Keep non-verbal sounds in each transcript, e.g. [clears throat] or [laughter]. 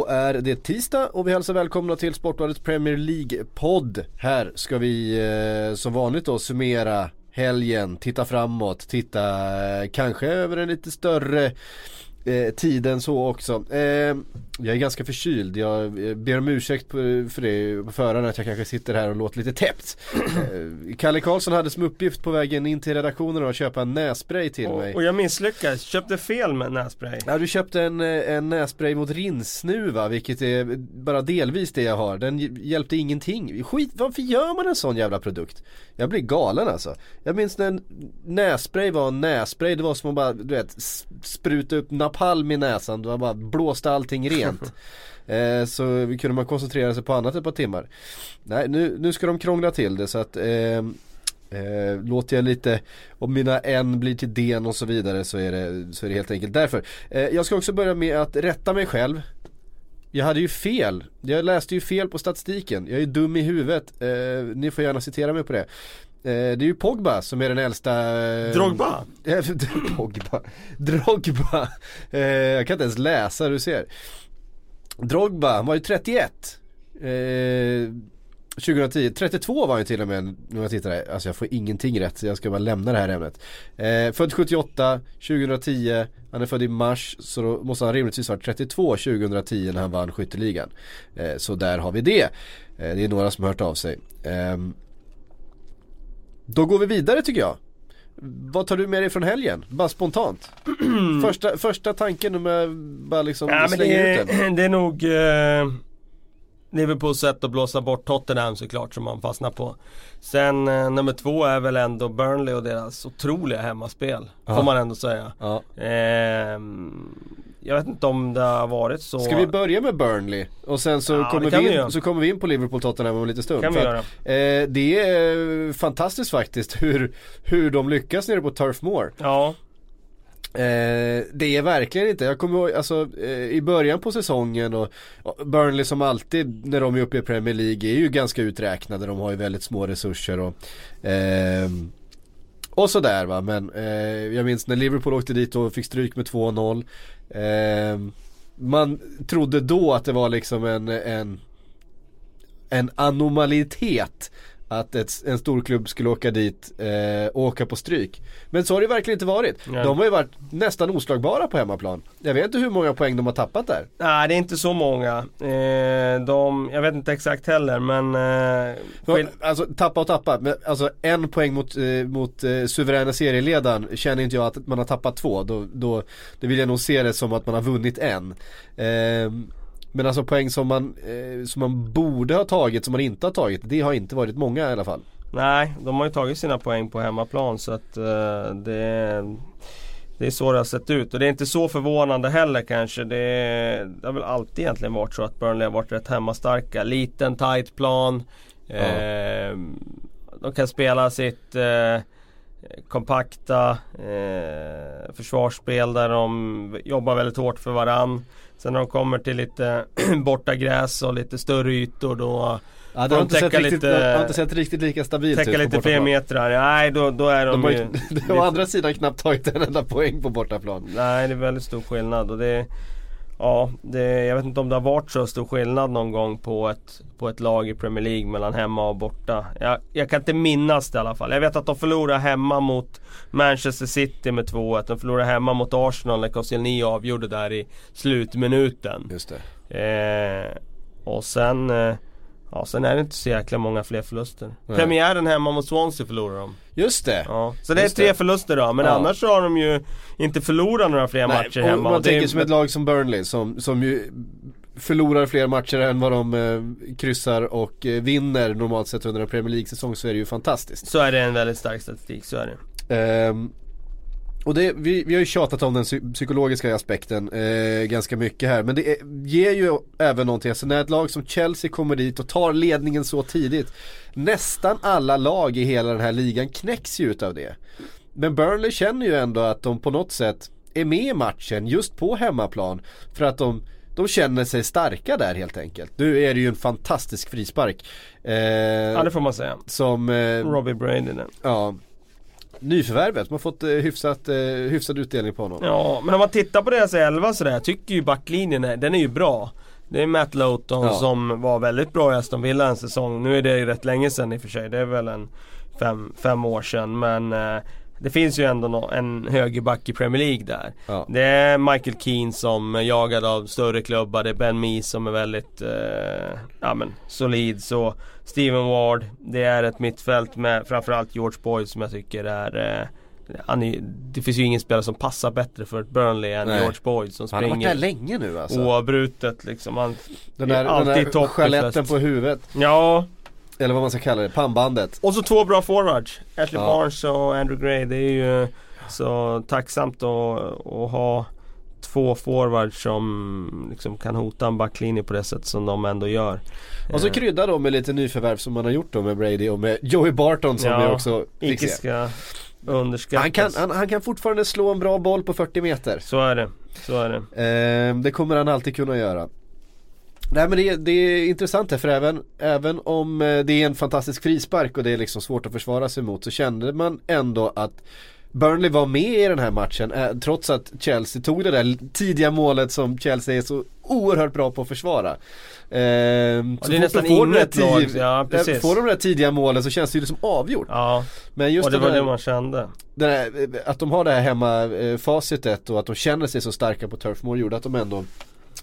Då är det tisdag och vi hälsar välkomna till Sportbladets Premier League-podd. Här ska vi eh, som vanligt då summera helgen, titta framåt, titta eh, kanske över en lite större eh, tid än så också. Eh, jag är ganska förkyld, jag eh, ber om ursäkt för det på förhand att jag kanske sitter här och låter lite täppt. Eh, Kalle Karlsson hade som uppgift på vägen in till redaktionen att köpa en nässpray till mig. Och, och jag misslyckades, köpte fel med nässpray. Ja du köpte en, eh, en nässpray mot rinnsnuva vilket är bara delvis det jag har. Den hj- hjälpte ingenting. Skit, varför gör man en sån jävla produkt? Jag blir galen alltså. Jag minns när nässpray var en nässpray. Det var som att bara, du vet, spruta upp napalm i näsan. Det bara blåste allting rent. [laughs] Eh, så kunde man koncentrera sig på annat ett par timmar. Nej nu, nu ska de krångla till det så att eh, Eh, låter jag lite, om mina N blir till D och så vidare så är det, så är det helt enkelt därför. Eh, jag ska också börja med att rätta mig själv. Jag hade ju fel, jag läste ju fel på statistiken, jag är dum i huvudet. Eh, ni får gärna citera mig på det. Eh, det är ju Pogba som är den äldsta eh, Drogba? [laughs] Eh, Pogba, Drogba. Jag kan inte ens läsa, du ser. Drogba, han var ju 31. Eh, 2010, 32 var han ju till och med när jag tittar här. Alltså jag får ingenting rätt så jag ska bara lämna det här ämnet. Eh, född 78, 2010, han är född i mars så då måste han rimligtvis ha varit 32 2010 när han vann skytteligan. Eh, så där har vi det. Eh, det är några som har hört av sig. Då går vi vidare tycker jag. Vad tar du med dig från helgen? Bara spontant. [clears throat] första, första tanken om jag bara liksom Ja, slänger det, ut den. är, [clears throat] det är nog eh, Liverpools sätt att blåsa bort Tottenham såklart som man fastnar på. Sen eh, nummer två är väl ändå Burnley och deras otroliga hemmaspel. Ja. Får man ändå säga. Ja. Ehm, jag vet inte om det har varit så. Ska vi börja med Burnley? Och sen så, Ja, kommer, vi vi in, göra. så kommer vi in på Liverpool Tottenham om en liten stund. Kan vi För att, eh, det är fantastiskt faktiskt hur, hur de lyckas nere på Turf Moor. Ja. Eh, det är verkligen inte, jag kommer ihåg alltså eh, i början på säsongen och, Burnley som alltid när de är uppe i Premier League är ju ganska uträknade, de har ju väldigt små resurser och ehm, och sådär va, men eh, jag minns när Liverpool åkte dit och fick stryk med 2-0 Eh, Man trodde då att det var liksom en, en en anomalitet att ett, en stor klubb skulle åka dit eh, och åka på stryk. Men så har det verkligen inte varit. Nej. De har ju varit nästan oslagbara på hemmaplan. Jag vet inte hur många poäng de har tappat där. Nej det är inte så många. Eh, de, jag vet inte exakt heller men eh, skill- Alltså tappa och tappa, men alltså en poäng mot, eh, mot eh, suveräna serieledaren känner inte jag att man har tappat två. Då, då, då vill jag nog se det som att man har vunnit en. Men alltså poäng som man, eh, som man borde ha tagit, som man inte har tagit, det har inte varit många i alla fall. Nej, de har ju tagit sina poäng på hemmaplan så att eh, det, det är så det har sett ut. Och det är inte så förvånande heller kanske. Det, det har väl alltid egentligen varit så att Burnley har varit rätt hemmastarka. Liten tight plan. Eh, de kan spela sitt eh, kompakta eh, försvarsspel där de jobbar väldigt hårt för varann. Sen när de kommer till lite [clears throat] borta gräs och lite större ytor då Ja, Får har de inte, sett täcka riktigt, lite- har inte sett riktigt lika stabilt täcka ut på lite fler metrar. Nej, då, då är de, De har ju... [laughs] de å andra sidan knappt tagit en enda poäng på bortaplan. Nej, det är väldigt stor skillnad. Och det, ja, det, jag vet inte om det har varit så stor skillnad någon gång på ett, på ett lag i Premier League mellan hemma och borta. Jag, jag kan inte minnas det i alla fall. Jag vet att de förlorade hemma mot Manchester City med 2-1. De förlorade hemma mot Arsenal när Koscielny avgjorde där i slutminuten. Just det. Eh, och sen eh, Ja, sen är det inte så jäkla många fler förluster. Nej. Premiären hemma mot Swansea förlorar de. Just det. Ja. Så det är Just tre det. förluster då, men Ja. annars så har de ju inte förlorat några fler matcher och hemma. man och det tänker är- som ett lag som Burnley som, som ju förlorar fler matcher än vad de eh, kryssar och eh, vinner normalt sett under en Premier League-säsong så är det ju fantastiskt. Så är det en väldigt stark statistik, så är det. Ehm, Och det, vi, vi har ju tjatat om den psy- psykologiska aspekten eh, ganska mycket här. Men det är, ger ju även någonting. Alltså när ett lag som Chelsea kommer dit och tar ledningen så tidigt. Nästan alla lag i hela den här ligan knäcks ju utav det. Men Burnley känner ju ändå att de på något sätt är med i matchen just på hemmaplan. För att de, de känner sig starka där helt enkelt. Nu är det ju en fantastisk frispark. Eh, Ja det får man säga. som, eh, Robbie Brady ja, nyförvärvet. Man har fått eh, hyfsat, eh, hyfsad utdelning på honom. Ja, men om man tittar på deras elva sådär, jag tycker ju backlinjen är, den är ju bra. Det är Matt Lowton Ja. som var väldigt bra i Aston Villa en säsong. Nu är det ju rätt länge sedan i och för sig. Det är väl en fem, fem år sedan. Men eh, det finns ju ändå en högerback i Premier League där. Ja. Det är Michael Keane som är jagad av större klubbar. Det är Ben Mee som är väldigt eh, ja, men, solid. Så Steven Ward. Det är ett mittfält med framförallt George Boyd som jag tycker är eh, är, det finns ju ingen spelare som passar bättre för ett Burnley än Nej. George Boyd som Han har varit där springer länge nu alltså. oavbrutet liksom. Han den där, är den alltid där topp i skeletten på huvudet. Ja, Eller vad man ska kalla det, pannbandet. och så två bra forwards. Ashley Ja. Barnes och Andrew Gray. Det är ju så tacksamt att, att ha två forwards som liksom kan hota en backlinje på det sätt som de ändå gör. Och så Eh, krydda då med lite nyförvärv som man har gjort då med Brady och med Joey Barton som Ja, vi också fick se. underskattas. Han kan, han, han kan fortfarande slå en bra boll på 40 meter. Så är det. Så är det. Eh, det kommer han alltid kunna göra. Nej men det, det är intressant här för även, även om eh, det är en fantastisk frispark och det är liksom svårt att försvara sig mot så kände man ändå att Burnley var med i den här matchen eh, trots att Chelsea tog det där tidiga målet som Chelsea är så oerhört bra på att försvara. Eh, så det är nästan inget lag, ja, precis. Får de där tidiga målen så känns det ju liksom avgjort. Ja, Men just och det var här- det man kände. här, att de har det här hemma eh, facitet och att de känner sig så starka på Turf Moor gjorde att de ändå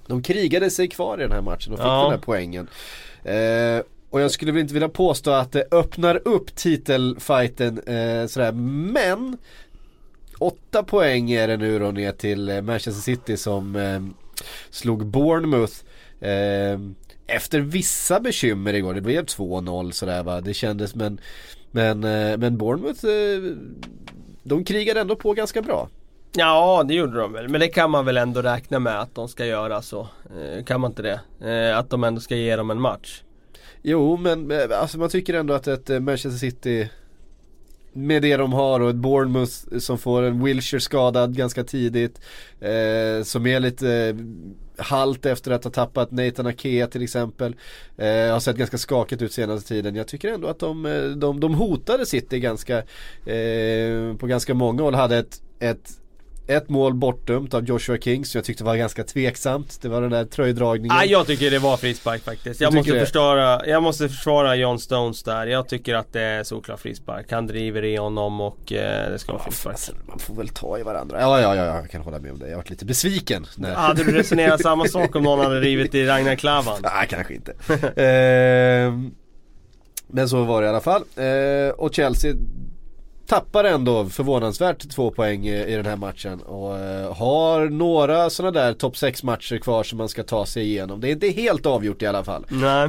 De krigade sig kvar i den här matchen och fick Ja. den här poängen. Eh, Och jag skulle väl inte vilja påstå att det öppnar upp titelfighten eh, sådär. Men Åtta poäng är det nu då ner till eh, Manchester City som eh, slog Bournemouth eh, Efter vissa bekymmer igår, det blev 2-0 sådär va, det kändes men Men, eh, men Bournemouth eh, De krigade ändå på ganska bra Ja, det gjorde de väl. Men det kan man väl ändå räkna med att de ska göra så. Eh, kan man inte det? Eh, att de ändå ska ge dem en match. Jo men eh, alltså man tycker ändå att ett Manchester City Med det de har och ett Bournemouth som får en Wilshire skadad ganska tidigt eh, Som är lite eh, halt efter att ha tappat Nathan Akea till exempel eh, Har sett ganska skakigt ut senaste tiden Jag tycker ändå att de, de, de hotade City ganska eh, På ganska många håll hade ett, ett ett mål bortdömt av Joshua King som jag tyckte var ganska tveksamt. Det var den där tröjdragningen. Ah, jag tycker det var frispark faktiskt. Jag måste, försvara, jag måste försvara John Stones där. Jag tycker att det är solklar frispark. Han driver i honom och eh, det ska vara frispark. Alltså, man får väl ta i varandra. Ja, ja, ja, jag kan hålla med om det. Jag varit lite besviken. När... Hade du resonerat samma [laughs] sak om någon hade rivit i Ragnar Klavan? Nej, kanske inte. [laughs] Ehm, men så var det i alla fall. Ehm, och Chelsea tappar ändå förvånansvärt två poäng i i den här matchen. Och eh, har några sådana där topp 6 matcher kvar som man ska ta sig igenom. Det är inte helt avgjort i alla fall.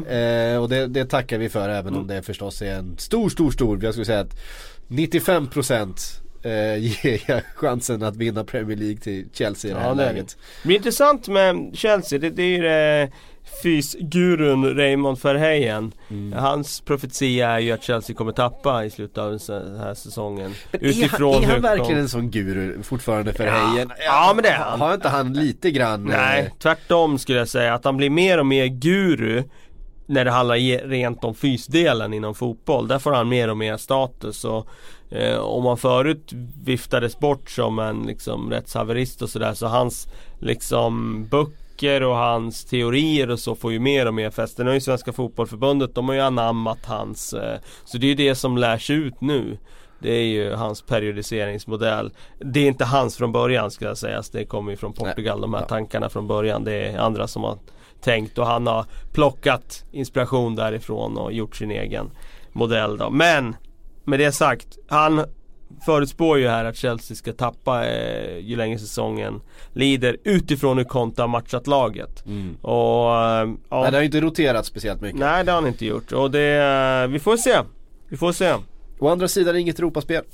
Eh, och det, det tackar vi för även om det förstås är en stor, stor, stor, jag skulle säga att 95% eh, [laughs] ger jag chansen att vinna Premier League till Chelsea i det här Ja, är det. läget. Det blir intressant med Chelsea, det, det är ju det fysgurun Raymond Verheyen. Mm. Hans profetia är ju att Chelsea kommer tappa i slutet av den här säsongen. Men är han, är han verkligen en sån guru fortfarande för Ja. Ja, men det är han. Har inte han lite grann? eh, Nej, tvärtom skulle jag säga. Att han blir mer och mer guru när det handlar rent om fysdelen inom fotboll. Där får han mer och mer status. Och, eh, om man förut viftades bort som en liksom, rättshaverist och sådär så hans liksom böcker och hans teorier och så får ju mer och mer fäste. Nu har ju Svenska Fotbollförbundet, de har ju anammat hans eh, Så det är ju det som lärs ut nu. Det är ju hans periodiseringsmodell. Det är inte hans från början ska jag säga. Det kommer ju från Portugal de här tankarna från början. Det är andra som har tänkt och han har plockat inspiration därifrån och gjort sin egen modell då. Men med det sagt, han förutspår ju här att Chelsea ska tappa eh, ju längre säsongen lider utifrån hur Conte har matchat laget. Mm. Och eh, ja, Nej, det har ju inte roterat speciellt mycket. nej det har han inte gjort. Och det, eh, vi får se. Vi får se. Å andra sidan inget Europaspel.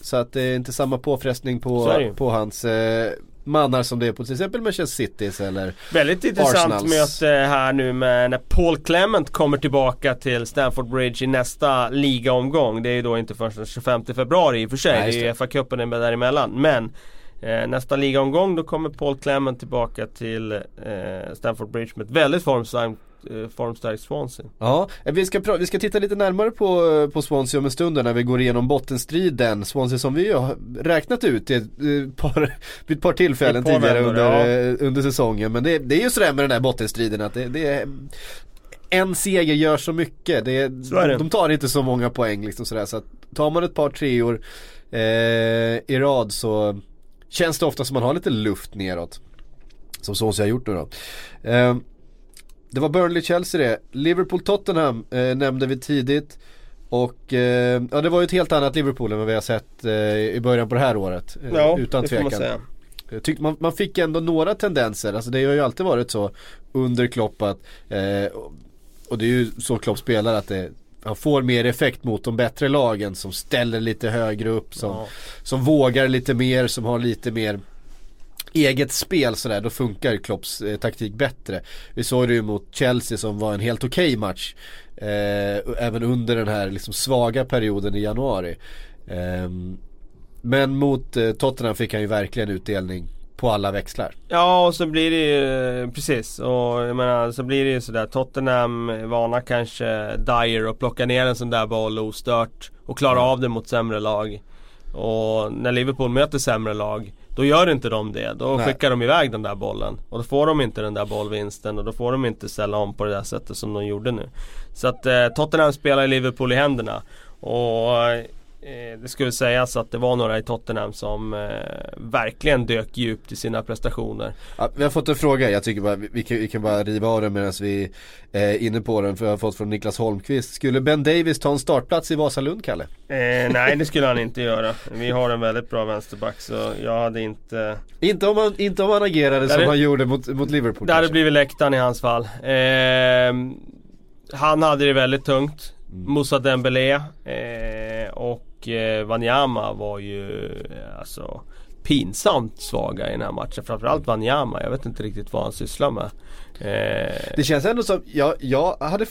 Så att det är inte samma påfrestning på, på hans eh, mannar som det är på till exempel Manchester Citys eller Väldigt intressant Arsenals. möte här nu med när Paul Clement kommer tillbaka till Stamford Bridge i nästa ligaomgång. Det är ju då inte förrän den 25 februari i och för sig. Nej, just det är ju FA-cupen är däremellan. Men eh, nästa ligaomgång då kommer Paul Clement tillbaka till eh, Stamford Bridge med ett väldigt formstarkt eh, formstarkt Swansea. Ja, eh, vi ska, vi ska titta lite närmare på, på Swansea om en stund när vi går igenom bottenstriden. Swansea som vi har räknat ut i ett eh, par, [laughs] vid ett par tillfällen Ett par tidigare vändor, under, ja. eh, under säsongen. Men det, det är ju sådär med den här bottenstriden att det, det är en seger gör så mycket. Det, Så är det. De tar inte så många poäng liksom sådär. Så att tar man ett par treor eh, i rad så känns det ofta som man har lite luft neråt. Som Swansea har gjort nu då. Eh, det var Burnley-Chelsea det. Liverpool-Tottenham eh, nämnde vi tidigt. Och eh, ja, det var ju ett helt annat Liverpool än vad vi har sett eh, i början på det här året. Eh, Ja, utan tvekan. man säga. Jag tyckte man, man fick ändå några tendenser, alltså det har ju alltid varit så under Klopp att, eh, och- och det är ju så Klopp spelar att det, han får mer effekt mot de bättre lagen som ställer lite högre upp, som, Ja. som vågar lite mer, som har lite mer eget spel sådär, då funkar Klopps eh, taktik bättre. Vi såg det ju mot Chelsea som var en helt okej match. Eh, även under den här liksom svaga perioden i januari. Ehm, men mot eh, Tottenham fick han ju verkligen utdelning på alla växlar. Ja och så blir det ju, precis. Och jag menar så blir det ju sådär. Tottenham vana kanske Dyer och plocka ner en sån där boll ostört. Och klara av det mot sämre lag. Och när Liverpool möter sämre lag. Då gör inte de det. Då Nej. skickar de iväg den där bollen. Och då får de inte den där bollvinsten. Och då får de inte ställa om på det där sättet som de gjorde nu. Så att eh, Tottenham spelar Liverpool i händerna. Och eh, det skulle sägas att det var några i Tottenham som eh, verkligen dök djupt i sina prestationer. Ja, vi har fått en fråga, jag tycker bara vi, kan, vi kan bara riva av den medan vi är inne på den för jag har fått från Niklas Holmqvist. Skulle Ben Davis ta en startplats i Vasalund Kalle? Eh, nej det skulle han inte göra. [laughs] Vi har en väldigt bra vänsterback så jag hade inte... Inte om han, inte om han agerade som är- han gjorde mot, mot Liverpool Det hade blivit läktaren i hans fall. Eh, han hade det väldigt tungt. Moussa Dembélé eh, och eh, Wanyama var ju eh, alltså pinsamt svaga i den här matchen. Framförallt Wanyama. Jag vet inte riktigt vad han sysslar med. Eh, Det känns ändå som, jag, jag hade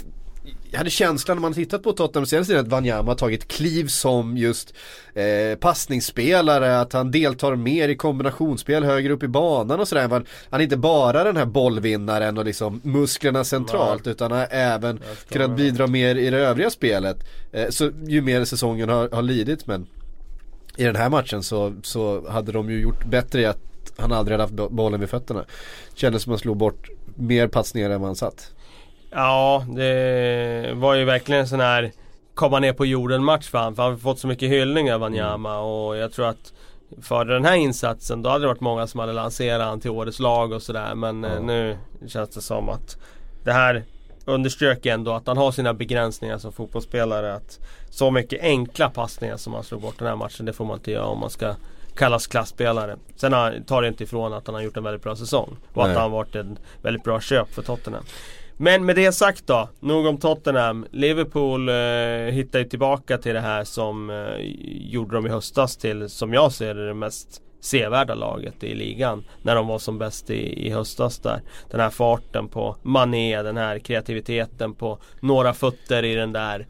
jag hade känslan när man tittat på Tottenham senaste tiden att Wanyama har tagit kliv som just eh, passningsspelare, att han deltar mer i kombinationsspel högre upp i banan och sådär. Han, han är inte bara den här bollvinnaren och liksom musklerna centralt utan har även kunnat bidra mer i det övriga spelet. Eh, så ju mer säsongen har, har lidit men i den här matchen så, så hade de ju gjort bättre i att han aldrig hade haft bo- bollen vid fötterna. Kändes som att han slog bort mer passningar än vad han satt. Ja, det var ju verkligen en sån här komma ner på jorden match för han. För han har fått så mycket hyllningar Wanyama och jag tror att för den här insatsen då hade det varit många som hade lanserat han till årets lag och sådär. Men eh, Ja. nu känns det som att det här underströk ändå att han har sina begränsningar som fotbollsspelare. Att så mycket enkla passningar som han slog bort den här matchen det får man inte göra om man ska kallas klassspelare. Sen tar det inte ifrån att han har gjort en väldigt bra säsong. Och Nej. att han har varit en väldigt bra köp för Tottenham. Men med det sagt då, nog om Tottenham. Liverpool eh, hittar ju tillbaka till det här som eh, gjorde dem i höstas till, som jag ser det, det mest sevärda laget i ligan. När de var som bäst i, i höstas där. Den här farten på Mané, den här kreativiteten på några fötter i den där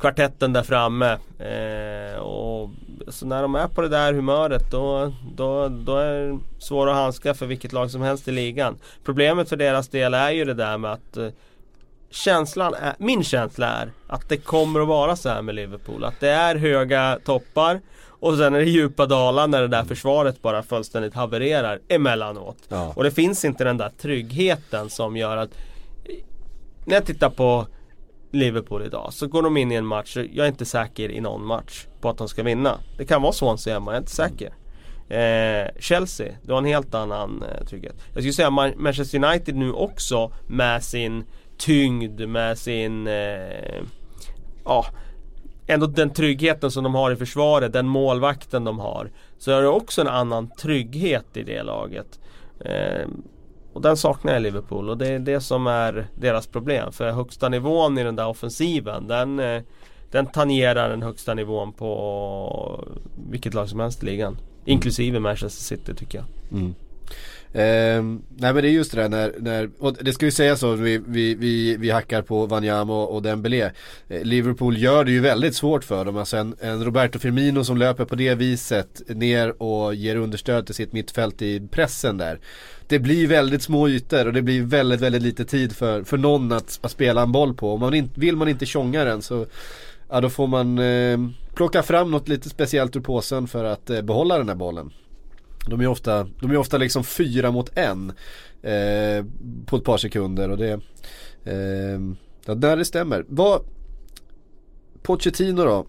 kvartetten där framme. Eh, och så när de är på det där humöret då, då, då är det svårt att handska för vilket lag som helst i ligan. Problemet för deras del är ju det där med att eh, Känslan är, min känsla är att det kommer att vara så här med Liverpool. Att det är höga toppar och sen är det djupa dalar när det där försvaret bara fullständigt havererar emellanåt. Ja. Och det finns inte den där tryggheten som gör att När jag tittar på Liverpool idag så går de in i en match, jag är inte säker i någon match på att de ska vinna. Det kan vara Swansea hemma, jag är inte säker. Eh, Chelsea, det var en helt annan eh, trygghet. Jag skulle säga Man- Manchester United nu också med sin tyngd, med sin eh, Ja Ändå den tryggheten som de har i försvaret, den målvakten de har. Så är det också en annan trygghet i det laget. Eh, och den saknar jag i Liverpool och det är det som är deras problem. För högsta nivån i den där offensiven den, eh, den tangerar den högsta nivån på vilket lag som helst i ligan. Inklusive Manchester City tycker jag. Mm. Eh, nej men det är just det där när, när och det ska ju sägas så, vi, vi, vi, vi hackar på Wanyama och, och Dembélé. Eh, Liverpool gör det ju väldigt svårt för dem. Alltså en, en Roberto Firmino som löper på det viset ner och ger understöd till sitt mittfält i pressen där. Det blir väldigt små ytor och det blir väldigt, väldigt lite tid för, för någon att, att spela en boll på. Om man in, vill man inte tjonga den så ja, då får man eh, plocka fram något lite speciellt ur påsen för att eh, behålla den här bollen. De är ofta, de är ofta liksom fyra mot en eh, på ett par sekunder och det, eh, ja, där det stämmer. Vad, Pochettino då?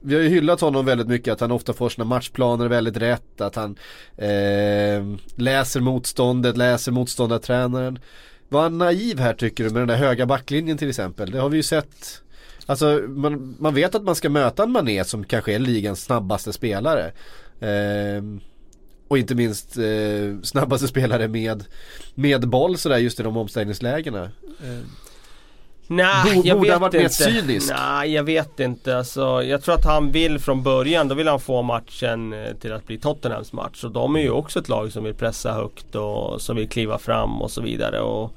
Vi har ju hyllat honom väldigt mycket att han ofta får sina matchplaner väldigt rätt, att han eh, läser motståndet, läser motståndartränaren. Var han naiv här tycker du med den där höga backlinjen till exempel? Det har vi ju sett Alltså man, man vet att man ska möta en Mané som kanske är ligans snabbaste spelare. Eh, och inte minst eh, snabbaste [laughs] spelare med, med boll sådär just i de omställningslägena. Ehm, Nej, Bo, jag borde vet ha varit inte. mer cynisk. Nej, jag vet inte. Alltså, jag tror att han vill från början, då vill han få matchen eh, till att bli Tottenhams match. Och de är ju också ett lag som vill pressa högt och som vill kliva fram och så vidare. Och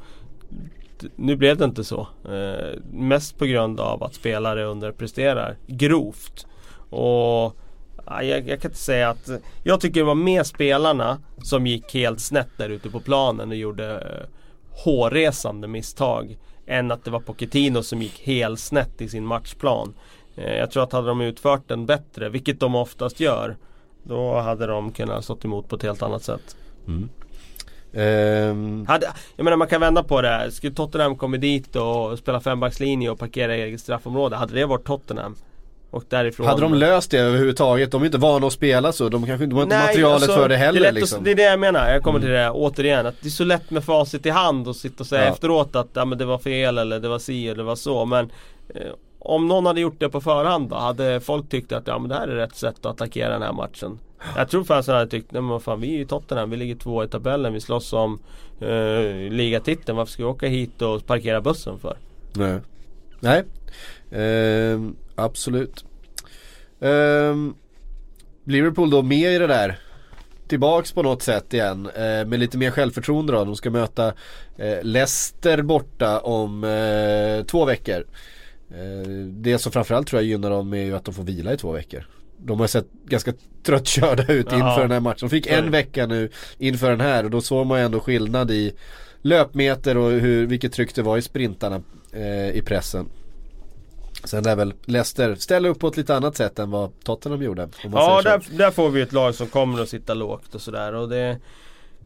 nu blev det inte så. Eh, mest på grund av att spelare underpresterar grovt. Och ja, jag, jag, kan inte säga att... Jag tycker det var mer spelarna som gick helt snett där ute på planen och gjorde eh, hårresande misstag. Än att det var Pochettino som gick helt snett i sin matchplan. Eh, jag tror att hade de utfört den bättre, vilket de oftast gör. Då hade de kunnat stått emot på ett helt annat sätt. Mm. Um... Hade, jag menar man kan vända på det. Skulle Tottenham kommit dit och spela fembackslinje och parkera i eget straffområde. Hade det varit Tottenham? Och därifrån Hade de löst det överhuvudtaget? De är inte vana att spela så. De kanske inte har inte materialet alltså, för det heller det är, liksom. att, det är det jag menar. Jag kommer till det återigen. Att det är så lätt med facit i hand och sitta och säga Ja. efteråt att ja, men det var fel eller det var si eller det var så. Men eh, om någon hade gjort det på förhand då? Hade folk tyckt att ja, men det här är rätt sätt att attackera den här matchen? Jag tror fansen hade tyckt, nej men vad fan vi är ju Tottenham, vi ligger två i tabellen, vi slåss om eh, ligatiteln. Varför ska vi åka hit och parkera bussen för? Nej. Nej. Ehm, absolut. Ehm, Liverpool då med i det där. Tillbaks på något sätt igen. Eh, med lite mer självförtroende då. De ska möta eh, Leicester borta om eh, två veckor. Eh, det som framförallt tror jag gynnar dem är ju att de får vila i två veckor. De har sett ganska tröttkörda ut Ja. inför den här matchen. De fick är en vecka nu inför den här och då såg man ju ändå skillnad i löpmeter och hur, vilket tryck det var i sprintarna eh, i pressen. Sen är väl Leicester ställa upp på ett lite annat sätt än vad Tottenham gjorde. Ja, där, där får vi ett lag som kommer att sitta lågt och sådär. Och det,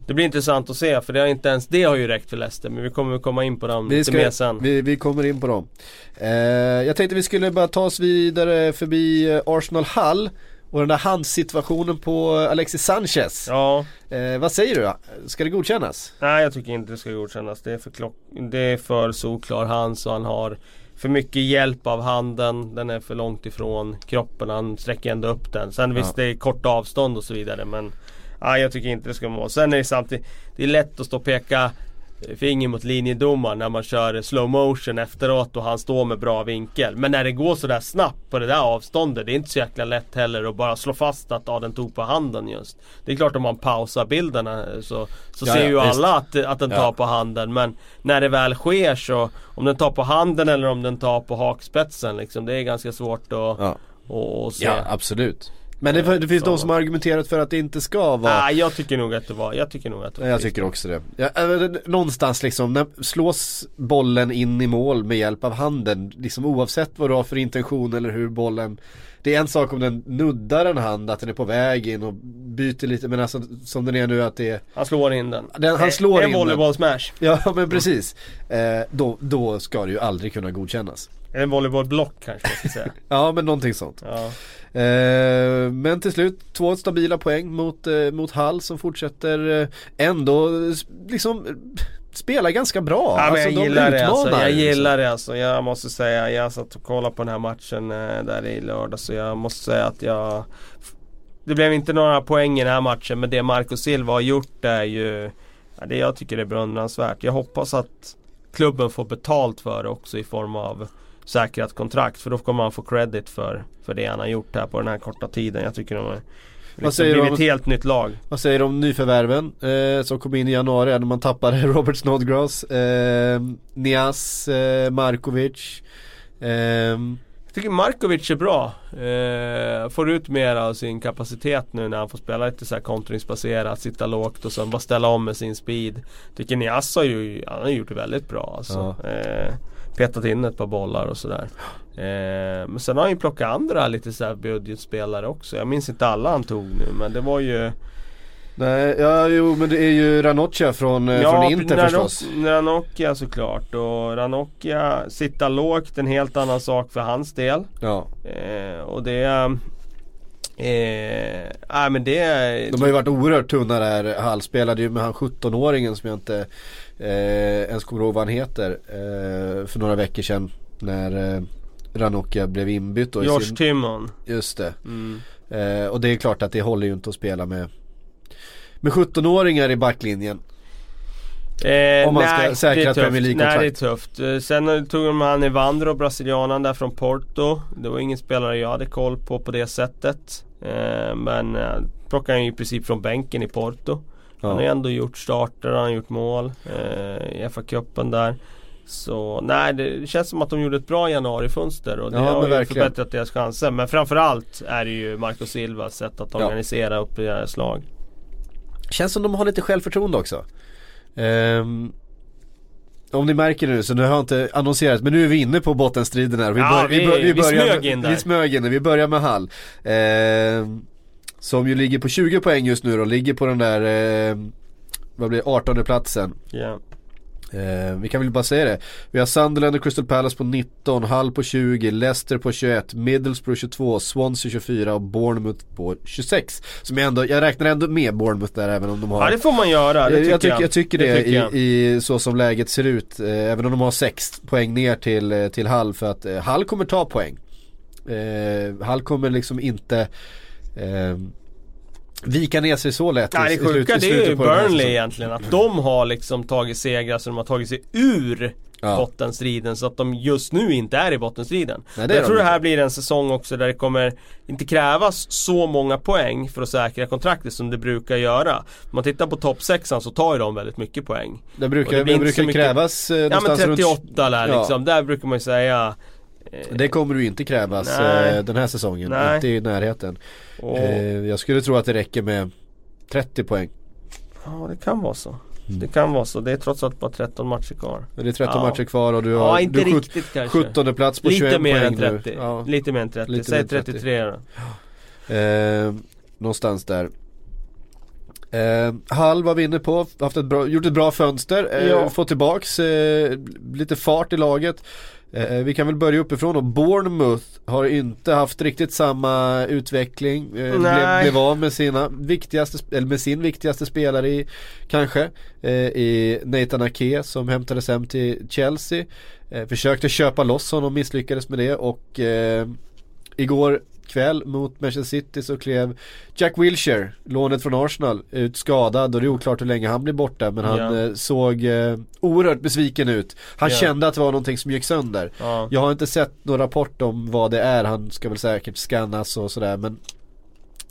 det blir intressant att se för det har inte ens det har ju räckt för Leicester. Men vi kommer att komma in på dem Vi, lite mer ska, sen. vi, vi kommer in på dem. Eh, jag tänkte vi skulle bara ta oss vidare förbi eh, Arsenal Hall och den där handsituationen på Alexis Sanchez. Ja, Eh, vad säger du? Ska det godkännas? nej jag tycker inte det ska godkännas. Det är för, klock, det är för solklar hand så han har för mycket hjälp av handen. Den är för långt ifrån kroppen. Han sträcker ändå upp den. Sen visst Ja. det är kort avstånd och så vidare men Nej jag tycker inte det ska vara. Sen är det samtidigt Det är lätt att stå och peka finger mot linjedomaren när man kör slow motion efteråt och han står med bra vinkel. Men när det går sådär snabbt på det där avståndet Det är inte så jäkla lätt heller att bara slå fast att ja, den tog på handen just. Det är klart om man pausar bilderna så, så Ja, ser ja, ju visst. alla att, att den Ja. tar på handen. Men när det väl sker så Om den tar på handen eller om den tar på hakspetsen liksom. Det är ganska svårt att, Ja, att, att se. ja absolut. Men det, det finns Så. de som har argumenterat för att det inte ska vara Nej jag tycker nog att det var, jag tycker nog att det var Jag tycker också det. Ja, äh, någonstans liksom, när slås bollen in i mål med hjälp av handen, liksom oavsett vad du har för intention eller hur bollen Det är en sak om den nuddar en hand, att den är på väg in och byter lite, men alltså som den är nu att det är Han slår in den. Den- han slår en in volleyboll-smash. Ja men precis. Eh, då, då ska det ju aldrig kunna godkännas. En volleybollblock kanske man ska säga. [laughs] Ja men någonting sånt. Ja. Eh, men till slut två stabila poäng mot, eh, mot Hall som fortsätter eh, ändå liksom spela ganska bra. Ja, men Alltså, jag de gillar det alltså. Jag gillar det alltså. Jag måste säga, jag satt och kollade på den här matchen eh, där i lördag så jag måste säga att jag Det blev inte några poäng i den här matchen men det Marco Silva har gjort är ju ja, Det jag tycker är beundransvärt. Jag hoppas att klubben får betalt för det också i form av säkrat kontrakt. För då kommer han få credit för, för det han har gjort här på den här korta tiden. Jag tycker de har liksom blivit ett helt nytt lag. Vad säger du om nyförvärven eh, som kom in i januari när man tappade [laughs] Robert Snodgrass, eh, Nias, eh, Markovic. ehm, Jag tycker Markovic är bra. Eh, får ut mer av sin kapacitet nu när han får spela lite så här kontringsbaserat, sitta lågt och sen bara ställa om med sin speed. Tycker Nias har ju, han har gjort det väldigt bra alltså. Eh, petat in ett par bollar och sådär. Eh, men sen har han ju plockat andra lite så här budgetspelare också. Jag minns inte alla han tog nu men det var ju nej, ja jo men det är ju Ranocchia från, eh, från Inter Ranok- förstås. Ranocchia såklart och Ranocchia sitta lågt en helt annan sak för hans del. Ja. Eh, och det... Eh, nej men det... De har ju varit oerhört tunna där. Hall spelade ju med han 17-åringen som jag inte eh, ens kommer ihåg vad han heter. Eh, för några veckor sedan. När eh, Ranocchia blev inbytt då Josh sin, Timmon. Just det. Mm. Eh, och det är klart att det håller ju inte att spela med Med 17-åringar i backlinjen. Eh, Om man ska nej, säkra är ett tufft. Premier Nej det är League-kontrakt. tufft. Eh, Sen tog de han Evandro, brasilianaren där från Porto. Det var ingen spelare jag hade koll på på det sättet. Eh, men eh, plockade han ju i princip från bänken i Porto. Han har ju Ja. ändå gjort starter, han har gjort mål eh, i FA-cupen där. Så nej, det känns som att de gjorde ett bra januarifönster och det Ja, har ju verkligen. förbättrat deras chanser. Men framförallt är det ju Marco Silvas sätt att Ja. organisera upp deras lag. Känns som de har lite självförtroende också. Ehm, om ni märker nu så nu har jag inte annonserat men nu är vi inne på bottenstriden här. Vi, Ja, vi- vi börjar, smög in där. Vi smög in. Vi börjar med Hall. Ehm, som ju ligger på 20 poäng just nu och ligger på den där ehm, vad blir det, 18 platsen. Ja. Eh, vi kan väl bara säga det. Vi har Sunderland och Crystal Palace på 19, Hull på 20, Leicester på 21, Middlesbrough 22, Swansea 24 och Bournemouth på 26. Som jag ändå, jag räknar ändå med Bournemouth där även om de har ja det får man göra, det jag, tycker jag, tycker, jag tycker det, tycker jag. i, i så som läget ser ut. Eh, även om de har 6 poäng ner till, eh, till Hull för att eh, Hull kommer ta poäng. Eh, Hull kommer liksom inte eh, vika ner sig så lätt Nej i, det sjuka i det är ju Burnley egentligen. Att de har liksom tagit segrar så de har tagit sig ur Ja. bottenstriden. Så att de just nu inte är i bottenstriden. Nej, det jag de tror det inte. här blir en säsong också där det kommer inte krävas så många poäng för att säkra kontraktet som det brukar göra. Om man tittar på topp 6 så tar ju de väldigt mycket poäng. Det Och brukar, det det inte brukar mycket- krävas eh, Ja men någonstans 38 där Ja. liksom. Där brukar man ju säga Det kommer ju inte krävas Nej. eh, den här säsongen, Nej. inte i närheten. och, Eh, jag skulle tro att det räcker med 30 poäng. Ja det kan vara så. Mm. Det kan vara så. Det är trots allt bara 13 matcher kvar. Men det är 13 Ja. matcher kvar och du har Ja inte du riktigt kanske. 17 plats på 21 Lite mer poäng än 30. nu. Ja, Lite mer än 30. Lite Säg mer än 30. 33 då. eh, någonstans där. Eh, Hall var vi inne på, haft ett bra, gjort ett bra fönster, eh, Ja. fått tillbaks eh, lite fart i laget. Eh, vi kan väl börja uppifrån och Bournemouth har inte haft riktigt samma utveckling. Eh, blev, blev av med sina viktigaste, eller med sin viktigaste spelare i, kanske, eh, i Nathan Ake som hämtades hem till Chelsea. Försökte köpa loss honom, misslyckades med det och igår kväll mot Manchester City så klev Jack Wilshere, lånet från Arsenal, ut skadad och det är oklart hur länge han blir borta men han eh, såg eh, oerhört besviken ut. Han Ja. kände att det var någonting som gick sönder. Ja. Jag har inte sett någon rapport om vad det är, han ska väl säkert scannas och sådär men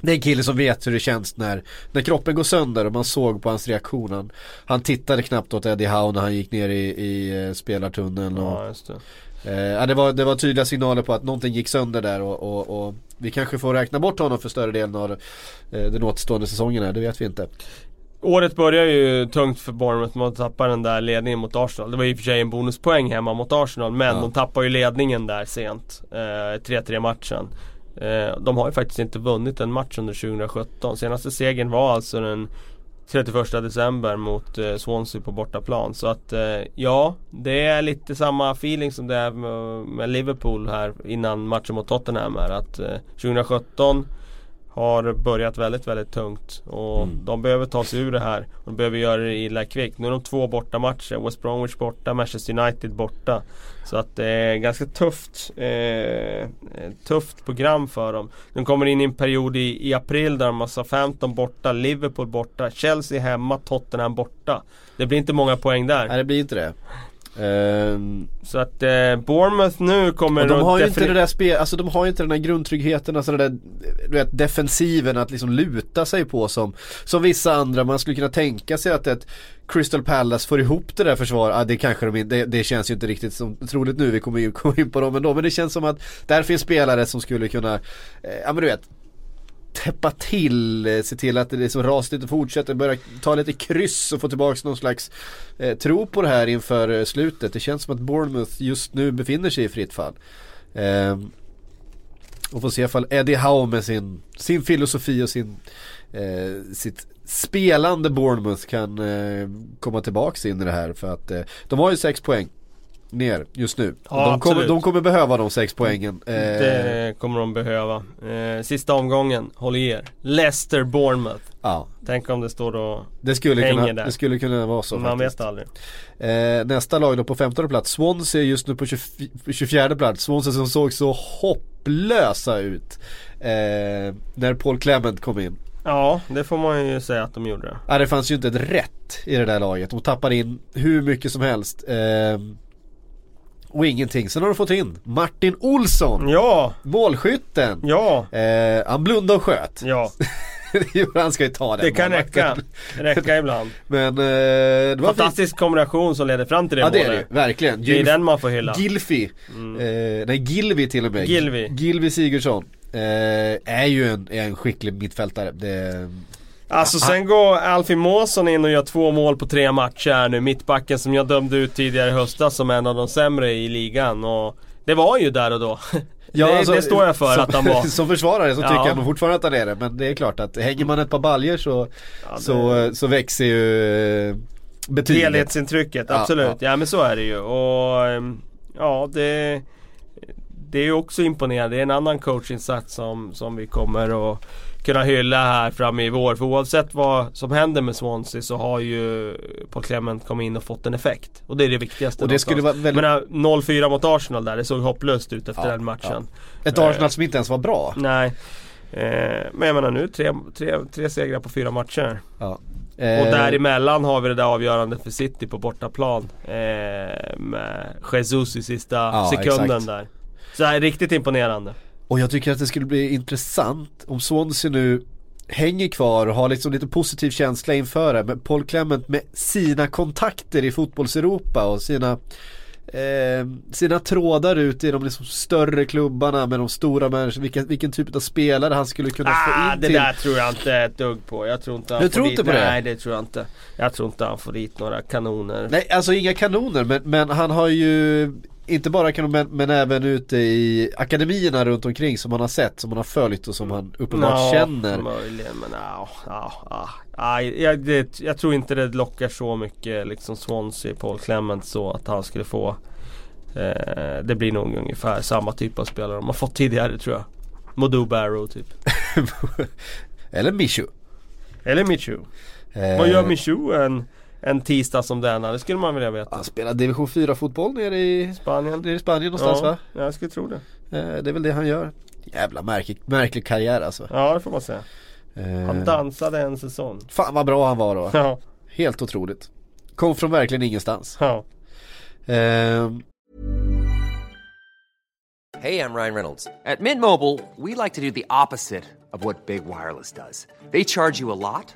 det är en kille som vet hur det känns när, när kroppen går sönder och man såg på hans reaktion. Han, han tittade knappt åt Eddie Howe när han gick ner i, i eh, spelartunneln. Och, ja. Eh, det, var, det var tydliga signaler på att någonting gick sönder där och, och, och vi kanske får räkna bort honom för större delen av eh, den återstående säsongen här, det vet vi inte. Året börjar ju tungt för Bournemouth med att tappa den där ledningen mot Arsenal. Det var i och för sig en bonuspoäng hemma mot Arsenal men Ja. de tappar ju ledningen där sent. Eh, 3-3 matchen. Eh, de har ju faktiskt inte vunnit en match under 2017. Senaste segern var alltså den 31 december mot eh, Swansea på bortaplan. Så att eh, ja, det är lite samma feeling som det är med, med Liverpool här innan matchen mot Tottenham här. Att eh, 2017 har börjat väldigt, väldigt tungt. Och Mm. de behöver ta sig ur det här. De behöver göra det illa kvickt. Nu är de två borta matcher. West Bromwich borta, Manchester United borta. Så att det är ganska tufft eh, Tufft program för dem. De kommer in i en period i, i april där de har Southampton borta, Liverpool borta, Chelsea hemma, Tottenham borta. Det blir inte många poäng där. Nej det blir inte det. Ehm, Så att eh, Bournemouth nu kommer de har ju inte det där spel, alltså de har ju inte den där grundtryggheten, alltså den där du vet, defensiven att liksom luta sig på som, som vissa andra. Man skulle kunna tänka sig att ett Crystal Palace får ihop det där försvaret, ah, det kanske de det, det känns ju inte riktigt som troligt nu, vi kommer ju [laughs] komma in på dem ändå. Men det känns som att där finns spelare som skulle kunna, eh, ja men du vet täppa till, eh, se till att det är så rasigt inte fortsätter, börja ta lite kryss och få tillbaka någon slags eh, tro på det här inför eh, slutet. Det känns som att Bournemouth just nu befinner sig i fritt fall. Eh, och får se ifall Eddie Howe med sin, sin filosofi och sin, eh, sitt spelande Bournemouth kan eh, komma tillbaks in i det här. För att eh, de har ju sex poäng ner just nu. Ja, de, kommer, de kommer behöva de sex poängen. Eh, Det kommer de behöva. Eh, sista omgången, håll i er. Leicester Bournemouth. Ja, Tänk om det står och det skulle, Hänger kunna, där. det skulle kunna vara så man faktiskt. vet aldrig. Eh, nästa lag då på 15 plats, Swansea är just nu på 24, 24 plats. Swansea som såg så hopplösa ut eh, när Paul Clement kom in. Ja, det får man ju säga att de gjorde. Ja, det fanns ju inte ett rätt i det där laget. De tappade in hur mycket som helst. Eh, och ingenting. Sen har de fått in Martin Olsson, Ja, målskytten. ja, Eh, han blundade och sköt. ja. [laughs] Han ska ju ta den Det kan räcka. Räcka ibland. [laughs] Men eh, det var fint. Fantastisk kombination som leder fram till det Ja det är det målet. verkligen. Det är den man får hylla. Gilfi, eh, nej Gilvi till och med. Gilvi. Gilvi Sigurdsson. Eh, är ju en, är en skicklig mittfältare. Det, Alltså sen går Alfie Måsson in och gör två mål på tre matcher här nu. Mittbacken som jag dömde ut tidigare i höstas som en av de sämre i ligan. Och det var ju där och då. det, alltså, det står jag för som, att han var. [laughs] som försvarare så tycker Ja. jag nog fortfarande att han är det. Men det är klart att hänger man ett par baljer så, Ja, det- så, så växer ju eh, betyget. Helhetsintrycket, Ja, absolut. ja. Ja, men så är det ju. Och ehm, ja, det, det är ju också imponerande. Det är en annan coachinsats som, som vi kommer att kunna hylla här framme i vår. För oavsett vad som händer med Swansea så har ju Paul Clement kommit in och fått en effekt. Och det är det viktigaste Och det skulle vara väldigt- menar 0-4 mot Arsenal där, det såg hopplöst ut efter Ja, den matchen. Ett Arsenal som inte ens var bra. Nej. Eh, men jag menar nu tre, tre, tre segrar på fyra matcher. Ja. Och Eh, däremellan har vi det där avgörande för City på bortaplan. Eh, med Jesus i sista Ja, sekunden exakt. där. Så det här är riktigt imponerande. Och jag tycker att det skulle bli intressant om Swansea nu hänger kvar och har liksom lite positiv känsla inför det. Men Paul Clement med sina kontakter i fotbollseuropa och sina eh, sina trådar ut i de liksom större klubbarna med de stora människorna. Vilken, vilken typ av spelare han skulle kunna få Ah, in det till. där tror jag inte ett dugg på. Jag tror inte han Du tror inte på det? Nej det tror jag inte. Jag tror inte han får dit några kanoner. Nej, alltså inga kanoner men, men han har ju inte bara kanoner men, men även ute i akademierna runt omkring som han har sett, som han har följt och som han uppenbart Ja, känner. Möjligen men ja, ja, ja. Nej, jag, det, jag tror inte det lockar så mycket liksom Swansea, Paul Clement så att han skulle få eh, Det blir nog ungefär samma typ av spelare de har fått tidigare tror jag. Modou Barrow typ. [laughs] Eller Mishu. Eller Michu. Eh, Vad gör Michu en, en tisdag som denna? Det skulle man vilja veta. Han spelar division 4 fotboll nere i, Spanien? nere i Spanien någonstans ja, va? jag skulle tro det. Eh, det är väl det han gör. Jävla märklig, märklig karriär alltså. Ja det får man säga. Han Eh, dansade en säsong. fan vad bra han var då. Ja, Helt otroligt. Kom från verkligen ingenstans. ja. Eh, Hey, I'm Ryan Reynolds. At Mint Mobile, we like to do the opposite of what Big Wireless does. They charge you a lot,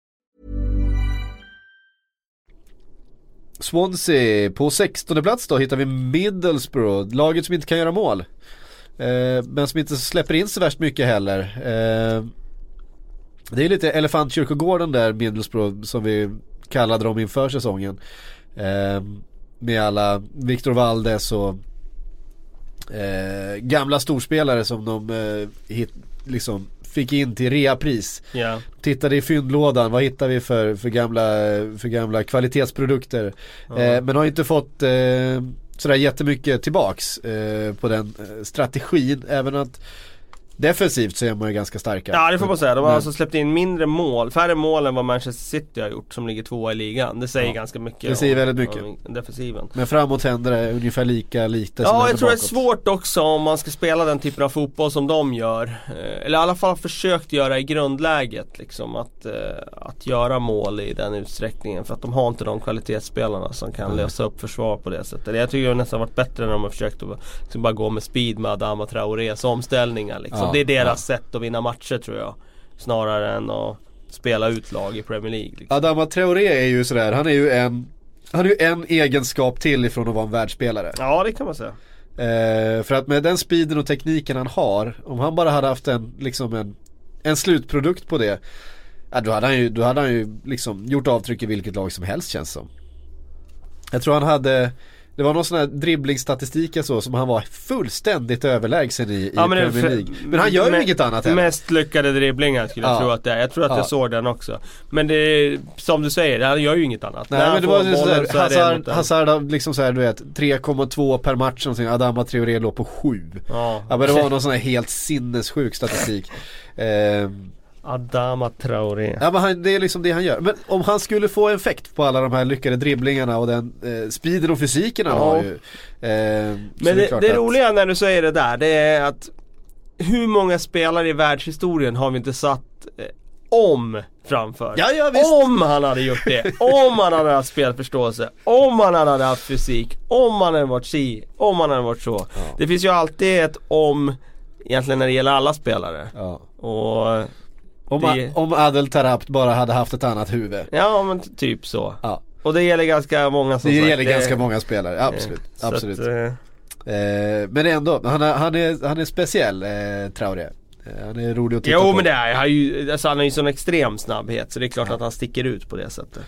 Swansea på 16 plats då hittar vi Middlesbrough, laget som inte kan göra mål. Eh, men som inte släpper in så värst mycket heller. Eh, det är lite elefantkyrkogården där Middlesbrough som vi kallade dem inför säsongen. Eh, med alla Victor Valdes och eh, gamla storspelare som de eh, hit, liksom fick in till reapris. ja. Tittade i fyndlådan, vad hittar vi för, för, gamla, för gamla kvalitetsprodukter? Eh, men har inte fått eh, sådär jättemycket tillbaks eh, på den eh, strategin. Även att defensivt så är man ju ganska starka. Ja det får man säga. De har Men- alltså släppt in mindre mål, färre mål än vad Manchester City har gjort som ligger tvåa i ligan. Det säger Ja. ganska mycket Det säger väldigt mycket. om defensiven. Men framåt händer det ungefär lika lite som Ja, jag tror det är bakåt. svårt också om man ska spela den typen av fotboll som de gör. Eh, Eller i alla fall har försökt göra i grundläget liksom att, eh, att göra mål i den utsträckningen. För att de har inte de kvalitetsspelarna som kan lösa upp försvar på det sättet. Jag tycker det har nästan varit bättre när de har försökt att liksom bara gå med speed med Adama Traorés omställningar liksom. Ja, det är deras ja. sätt att vinna matcher tror jag. Snarare än att spela ut lag i Premier League. Liksom. Adama Traoré är ju sådär, han är ju en han har ju en egenskap till ifrån att vara en världsspelare. Ja det kan man säga. Eh, för att med den speeden och tekniken han har, om han bara hade haft en, liksom en, en slutprodukt på det. Ja, då hade han ju, då hade han ju liksom gjort avtryck i vilket lag som helst känns som. Jag tror han hade, det var någon sån här dribblingsstatistik jag så som han var fullständigt överlägsen i, i Ja, Premier League. Men han gör ju inget annat heller. Mest lyckade dribblingar skulle jag Ja. tro att det är. Jag tror att Ja. jag såg den också. Men det är som du säger, han gör ju inget annat. Nej han men det var ju bollen sådär, så Hazard, en- Hazard har liksom såhär du vet 3,2 per match någonting, Adama Traoré låg på 7 Ja. Ja men det var någon sån här helt sinnessjuk statistik [laughs] Ehm, Adama Traoré. Ja men han, det är liksom det han gör. Men om han skulle få effekt på alla de här lyckade dribblingarna och den eh, speeden och fysiken han Ja. har ju. så Men det, klart det att- roliga när du säger det där, det är att hur många spelare i världshistorien har vi inte satt eh, om framför? Ja, ja. Om han hade gjort det, om han hade haft spelförståelse, om han hade haft fysik, om han hade varit si, om han hade varit så. Det finns ju alltid ett om egentligen när det gäller alla spelare. Ja. Och Om, det- om Adel Tarabt bara hade haft ett annat huvud. ja men typ så. Ja. Och det gäller ganska många som Det sagt. gäller ganska många spelare, absolut. Så absolut. Att, eh, Eh, men ändå, han är, han är, han är speciell, eh, Traoré. Eh, han är rolig att titta Jo på. men det är han ju, alltså han har ju sån extrem snabbhet så det är klart att han sticker ut på det sättet.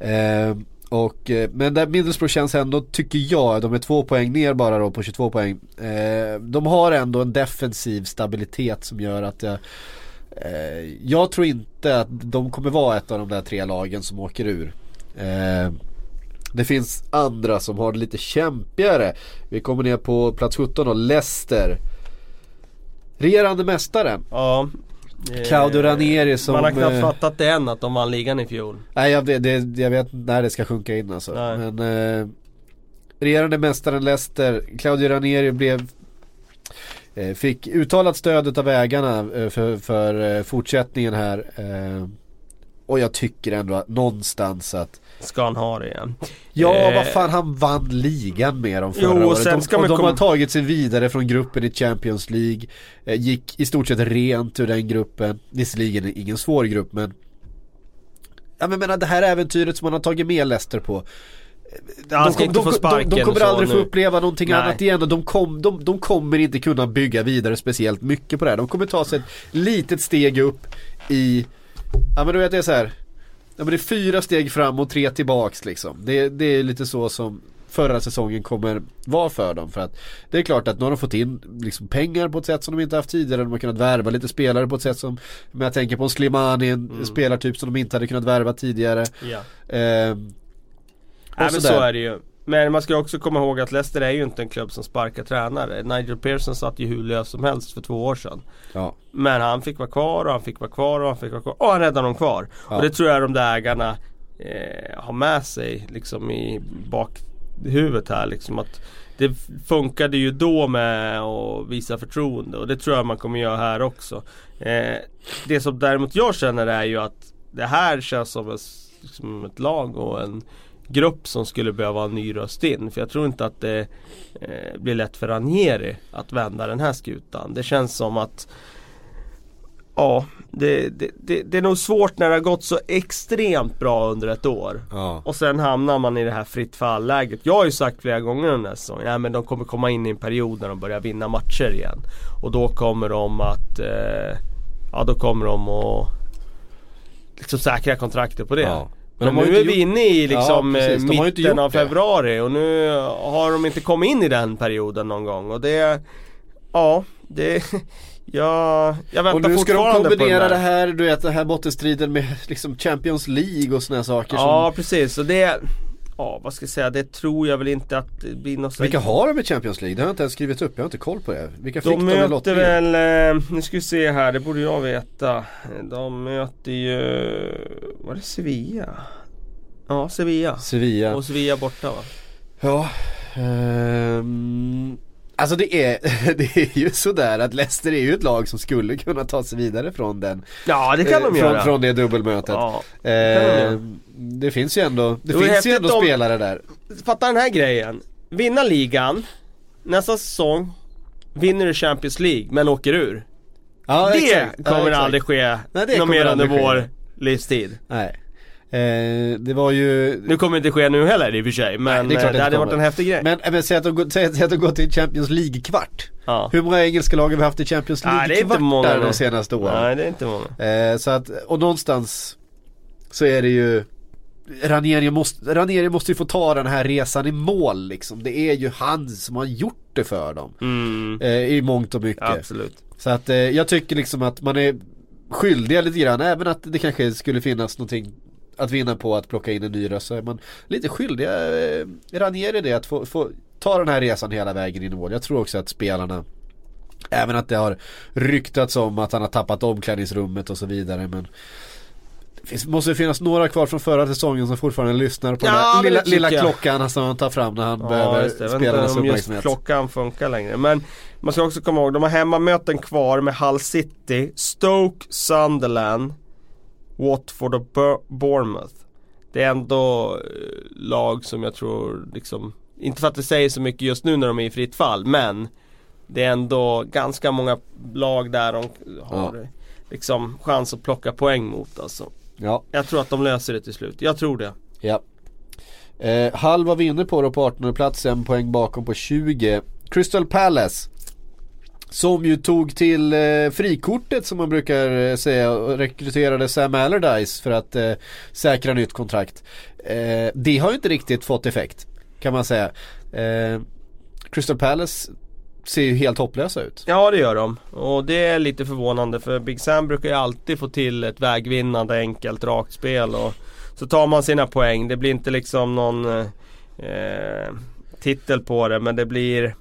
Eh, och, eh, men där Middlesbrough känns ändå, tycker jag, de är två poäng ner bara då på 22 poäng. Eh, de har ändå en defensiv stabilitet som gör att jag Jag tror inte att de kommer vara ett av de där tre lagen som åker ur. Eh, det finns andra som har det lite kämpigare. Vi kommer ner på plats 17 då, Leicester. Regerande mästaren. Ja. Eh, Claudio Ranieri som, Man har knappt eh, fattat det än att de vann ligan i fjol. Nej jag, vet- det, jag vet när det ska sjunka in alltså. Nej. Men eh, regerande mästaren Leicester, Claudio Ranieri blev eh, Fick uttalat stödet av ägarna eh, för, för eh, fortsättningen här. Eh, och jag tycker ändå att någonstans att Ska han ha det igen. Ja Eh, vad fan han vann ligan med dem förra Jo, året. sen De, ska och man de har tagit sig vidare från gruppen i Champions League. Eh, gick i stort sett rent ur den gruppen. Visserligen ingen svår grupp men Ja men menar det här äventyret som man har tagit med Leicester på Han ska de, inte de, få sparken de, de kommer och så aldrig få uppleva någonting Nej. annat igen och de, kom, de, de kommer inte kunna bygga vidare speciellt mycket på det här. De kommer ta sig ett litet steg upp i Ja men du vet det är så här. Ja men det är fyra steg fram och tre tillbaks liksom. Det, det är lite så som förra säsongen kommer vara för dem. För att det är klart att nu har de fått in liksom pengar på ett sätt som de inte haft tidigare. De har kunnat värva lite spelare på ett sätt som, om jag tänker på en Slimani, en Mm. spelartyp som de inte hade kunnat värva tidigare. Ja. Ehm, Nej men så är det ju. Men man ska också komma ihåg att Leicester är ju inte en klubb som sparkar tränare. Nigel Pearson satt ju hur lös som helst för två år sedan. Ja. Men han fick vara kvar och han fick vara kvar och han fick vara kvar och han räddade dem kvar. Ja. Och det tror jag de där ägarna eh, har med sig liksom i bakhuvudet här liksom att det funkade ju då med att visa förtroende och det tror jag man kommer göra här också. Eh, det som däremot jag känner är ju att det här känns som ett, som ett lag och en grupp som skulle behöva en ny röst in. För jag tror inte att det eh, blir lätt för Ranieri att vända den här skutan. Det känns som att Ja, det, det, det, det är nog svårt när det har gått så extremt bra under ett år. Ja. Och sen hamnar man i det här fritt fall-läget. Jag har ju sagt flera gånger den här säsongen, ja, men de kommer komma in i en period när de börjar vinna matcher igen. Och då kommer de att, eh, ja då kommer de att liksom säkra kontraktet på det. Ja. Men, de har nu är vi inne i liksom Ja, precis. eh, inte mitten av februari och nu har de inte kommit in i den perioden någon gång. Och det, ja, det, [laughs] jag, jag väntar Och nu ska de fortfarande på kombinera det här, du vet den här bottenstriden med [laughs] liksom Champions League och här saker Ja som precis, och det ja vad ska jag säga, det tror jag väl inte att det blir något Vilka har de i Champions League? Det har jag inte ens skrivit upp, jag har inte koll på det. Vilka fick De de i möter lottningen? väl, eh, nu ska vi se här, det borde jag veta. De möter ju, var det Sevilla? Ja, Sevilla. Sevilla. Och Sevilla borta va? Ja, ehm, alltså det är, [laughs] det är ju sådär att Leicester är ju ett lag som skulle kunna ta sig vidare från den Ja det kan eh, de från, göra. från det dubbelmötet. Ja, kan de göra. Ehm, det finns ju ändå, det Det finns ju ändå om- spelare där. Fatta den här grejen. Vinna ligan, nästa säsong vinner du Champions League men åker ur. Ja, det exakt. Ja, kommer exakt. aldrig ske Nej, det kommer mer under vår livstid. Nej. Eh, det var ju Nu kommer det inte ske nu heller i och för sig men det är klart eh, det det hade varit en häftig grej. Men, men säg att de, säg, säg att de går till Champions League-kvart. ja. Hur många engelska lag har vi haft i Champions Nej, det League-kvartar de senaste åren? Nej det är inte många. Eh, så att, och någonstans så är det ju Ranieri måste, Ranieri måste ju få ta den här resan i mål liksom. Det är ju han som har gjort det för dem. Mm, Eh, I mångt och mycket. absolut. Så att eh, jag tycker liksom att man är skyldiga lite grann, även att det kanske skulle finnas någonting att vinna på att plocka in en ny röst så är man lite skyldiga eh, Ranieri det att få, få ta den här resan hela vägen in i mål. Jag tror också att spelarna Även att det har ryktats om att han har tappat omklädningsrummet och så vidare men det finns, måste finnas några kvar från förra säsongen som fortfarande lyssnar på Ja, den här det lilla, lilla klockan som han tar fram när han Ja, behöver spelarnas uppmärksamhet. klockan funkar längre. Men man ska också komma ihåg, de har hemmamöten kvar med Hull City, Stoke, Sunderland, Watford och Bournemouth. Det är ändå eh, lag som jag tror liksom, inte för att det säger så mycket just nu när de är i fritt fall, men det är ändå ganska många lag där de har liksom chans att plocka poäng mot alltså. Ja. Jag tror att de löser det till slut, jag tror det. Ja. Eh, Hall var vi inne på då på 18 plats, en poäng bakom på 20. Crystal Palace. Som ju tog till eh, frikortet som man brukar eh, säga och rekryterade Sam Allardyce för att eh, säkra nytt kontrakt. Eh, det har ju inte riktigt fått effekt kan man säga. Eh, Crystal Palace ser ju helt hopplösa ut. Ja det gör de. Och det är lite förvånande för Big Sam brukar ju alltid få till ett vägvinnande enkelt rakt spel. Och så tar man sina poäng. Det blir inte liksom någon eh, eh titel på det men det blir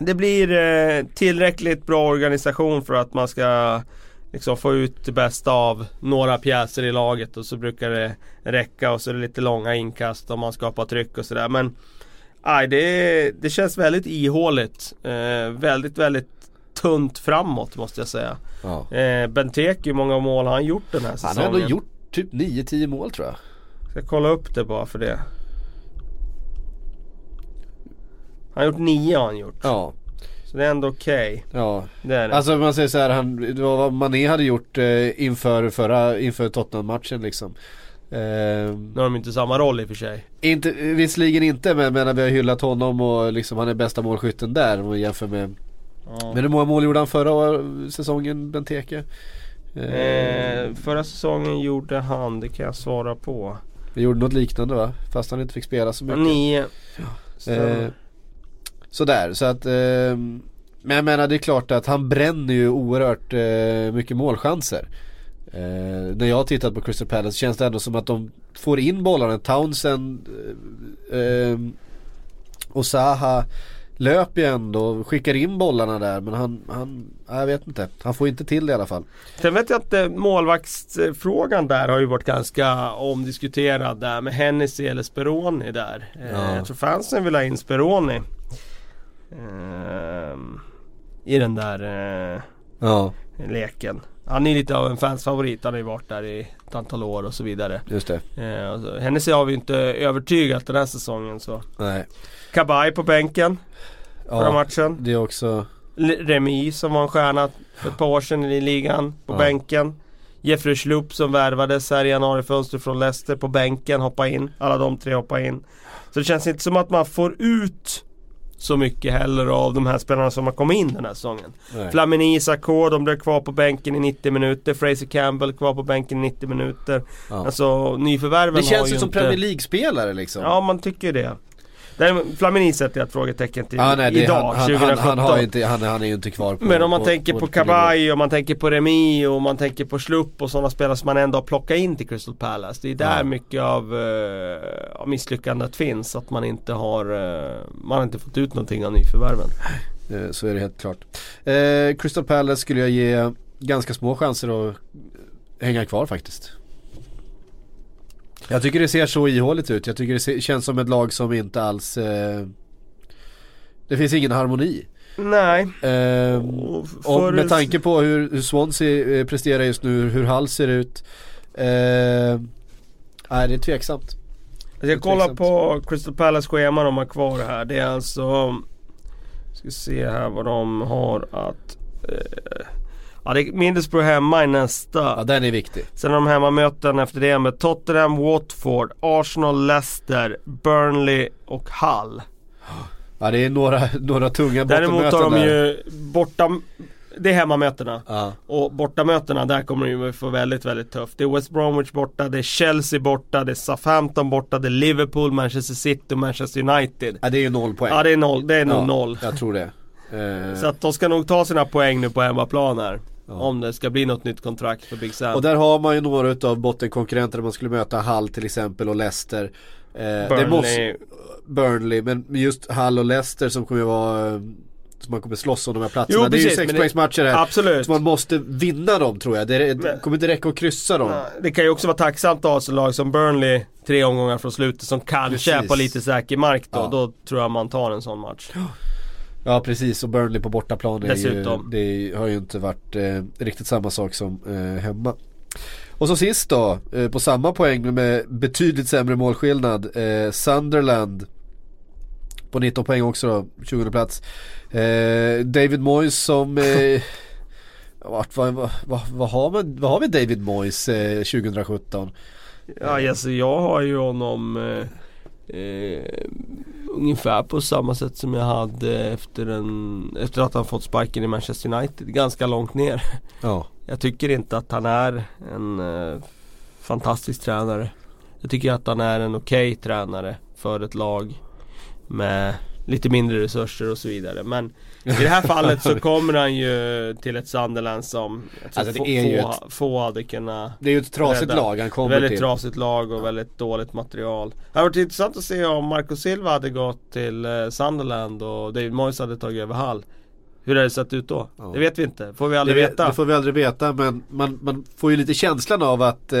det blir eh, tillräckligt bra organisation för att man ska liksom få ut det bästa av några pjäser i laget och så brukar det räcka och så är det lite långa inkast och man skapar tryck och sådär. Men Nej, det, det känns väldigt ihåligt. Eh, väldigt, väldigt tunt framåt måste jag säga. Ja. Eh, Benteke, hur många mål har han gjort den här Han säsongen? har ändå gjort typ 9-10 mål tror jag. Ska kolla upp det bara för det. Han har gjort nio har han gjort. Ja, Så det är ändå okej. ja. Det är det. Alltså man säger så här, han, det var vad Mané hade gjort eh, inför, förra, inför Tottenham-matchen liksom. Eh, nu har de inte samma roll i och för sig. inte, visserligen inte men, men vi har hyllat honom och liksom han är bästa målskytten där om man jämför med Ja. Men hur många mål gjorde han förra år- säsongen, Benteke? Eh, Eh, förra säsongen gjorde han, det kan jag svara på. Vi gjorde något liknande va? Fast han inte fick spela så mycket. Nio. Så, Eh, sådär, så att eh, Men jag menar det är klart att han bränner ju oerhört eh, mycket målchanser. Eh, när jag har tittat på Crystal Palace känns det ändå som att de får in bollarna. Townsend eh, eh, och Zaha löper ju ändå skickar in bollarna där men han, han, jag vet inte. Han får inte till det i alla fall. Sen vet jag att eh, målvaktsfrågan där har ju varit ganska omdiskuterad där med Hennessy eller Speroni där. Eh, Ja. Jag tror fansen vill ha in Speroni. Ehm, I den där eh, Ja, leken. Han är lite av en fansfavorit. Han har ju varit där i ett antal år och så vidare. just det. Eh, och så- Hennessy har vi inte övertygat den här säsongen så. Nej. Kabaj på bänken förra Ja, matchen. det är också Remi som var en stjärna för ett par år sedan i ligan på Ja. bänken. Jeffrey Schlupp som värvades här i januarifönstret från Leicester på bänken, hoppa in. Alla de tre hoppa in. Så det känns inte som att man får ut så mycket heller av de här spelarna som har kommit in den här säsongen. Nej. Flamini Isako, de blev kvar på bänken i 90 minuter. Fraser Campbell kvar på bänken i 90 minuter. Ja. Alltså nyförvärven Det har känns ju ju som inte... Premier League-spelare liksom. Ja, man tycker det. Flamini sätter jag ett frågetecken till Ja, nej, idag, han, han, 2017. han, han, inte, han, han är ju inte kvar på Men om man tänker på på Kabaj och man tänker på Remi och man tänker på Slupp och sådana spelare som man ändå har plockat in till Crystal Palace. Det är där Ja. mycket av, uh, misslyckandet finns. Att man inte har, eh, man har inte fått ut någonting av nyförvärven. Eh, Så är det helt klart. Eh, Crystal Palace skulle jag ge ganska små chanser att hänga kvar faktiskt. Jag tycker det ser så ihåligt ut. Jag tycker det ser, känns som ett lag som inte alls... Eh, det finns ingen harmoni. Nej. Eh, Och med tanke på hur, hur Swansea eh, presterar just nu, hur Hull ser ut. Eh, nej, det är tveksamt. Jag ska kolla på Crystal Palace schema de har kvar här. Det är alltså... Ska se här vad de har att... Eh, ja det är Middlesbrough hemma i nästa. Ja, den är viktig. Sen har de hemmamöten efter det med Tottenham, Watford, Arsenal, Leicester, Burnley och Hull. Ja, det är några, några tunga Däremot har de där. ju borta... Det är hemmamötena. Ja. Och bortamötena där kommer de ju få väldigt, väldigt tufft. Det är West Bromwich borta, det är Chelsea borta, det är Southampton borta, det är Liverpool, Manchester City och Manchester United. ja, det är ju noll poäng. Ja det är noll, det är nog Ja, noll. Jag tror det. Så att de ska nog ta sina poäng nu på hemmaplan här. Om det ska bli något nytt kontrakt för Big Sam. Och där har man ju några utav bottenkonkurrenter man skulle möta Hull till exempel och Leicester. Eh, Det Burnley. måste, Burnley, men just Hull och Leicester som kommer vara eh, som man kommer slåss om de här platserna. Jo, det är ju precis, sexpoängsmatcher här. Absolut. Så man måste vinna dem tror jag. Det, är, det kommer inte räcka att kryssa dem. Det kan ju också vara tacksamt att ha ett lag som Burnley tre omgångar från slutet som kanske är på Precis. lite säker mark då. Ja. Då tror jag man tar en sån match. Ja precis och Burnley på bortaplan är ju, det har ju inte varit eh, riktigt samma sak som eh, hemma. Och så sist då, eh, på samma poäng med betydligt sämre målskillnad, eh, Sunderland på 19 poäng också då, 20 plats. Eh, David Moyes som eh, [laughs] vart, vad, vad, vad, vad, har man, vad har vi David Moyes eh, 2017? Ja, alltså jag har ju honom eh, ungefär på samma sätt som jag hade efter, en, efter att han fått sparken i Manchester United. Ganska långt ner. Ja. Jag tycker inte att han är en eh, fantastisk tränare. Jag tycker att han är en okej tränare för ett lag med lite mindre resurser och så vidare. Men i det här [laughs] fallet så kommer han ju till ett Sunderland som Alltså, det få, är ju få, ett- få hade kunnat Det är ju ett trasigt rädda. lag han kommer Väldigt till. trasigt lag och väldigt dåligt material. Det hade varit intressant att se om Marco Silva hade gått till eh, Sunderland och David Moyes hade tagit över Hall. Hur hade det sett ut då? Ja. Det vet vi inte. Får vi Det, aldrig vet- veta. det får vi aldrig veta men man, man får ju lite känslan av att eh,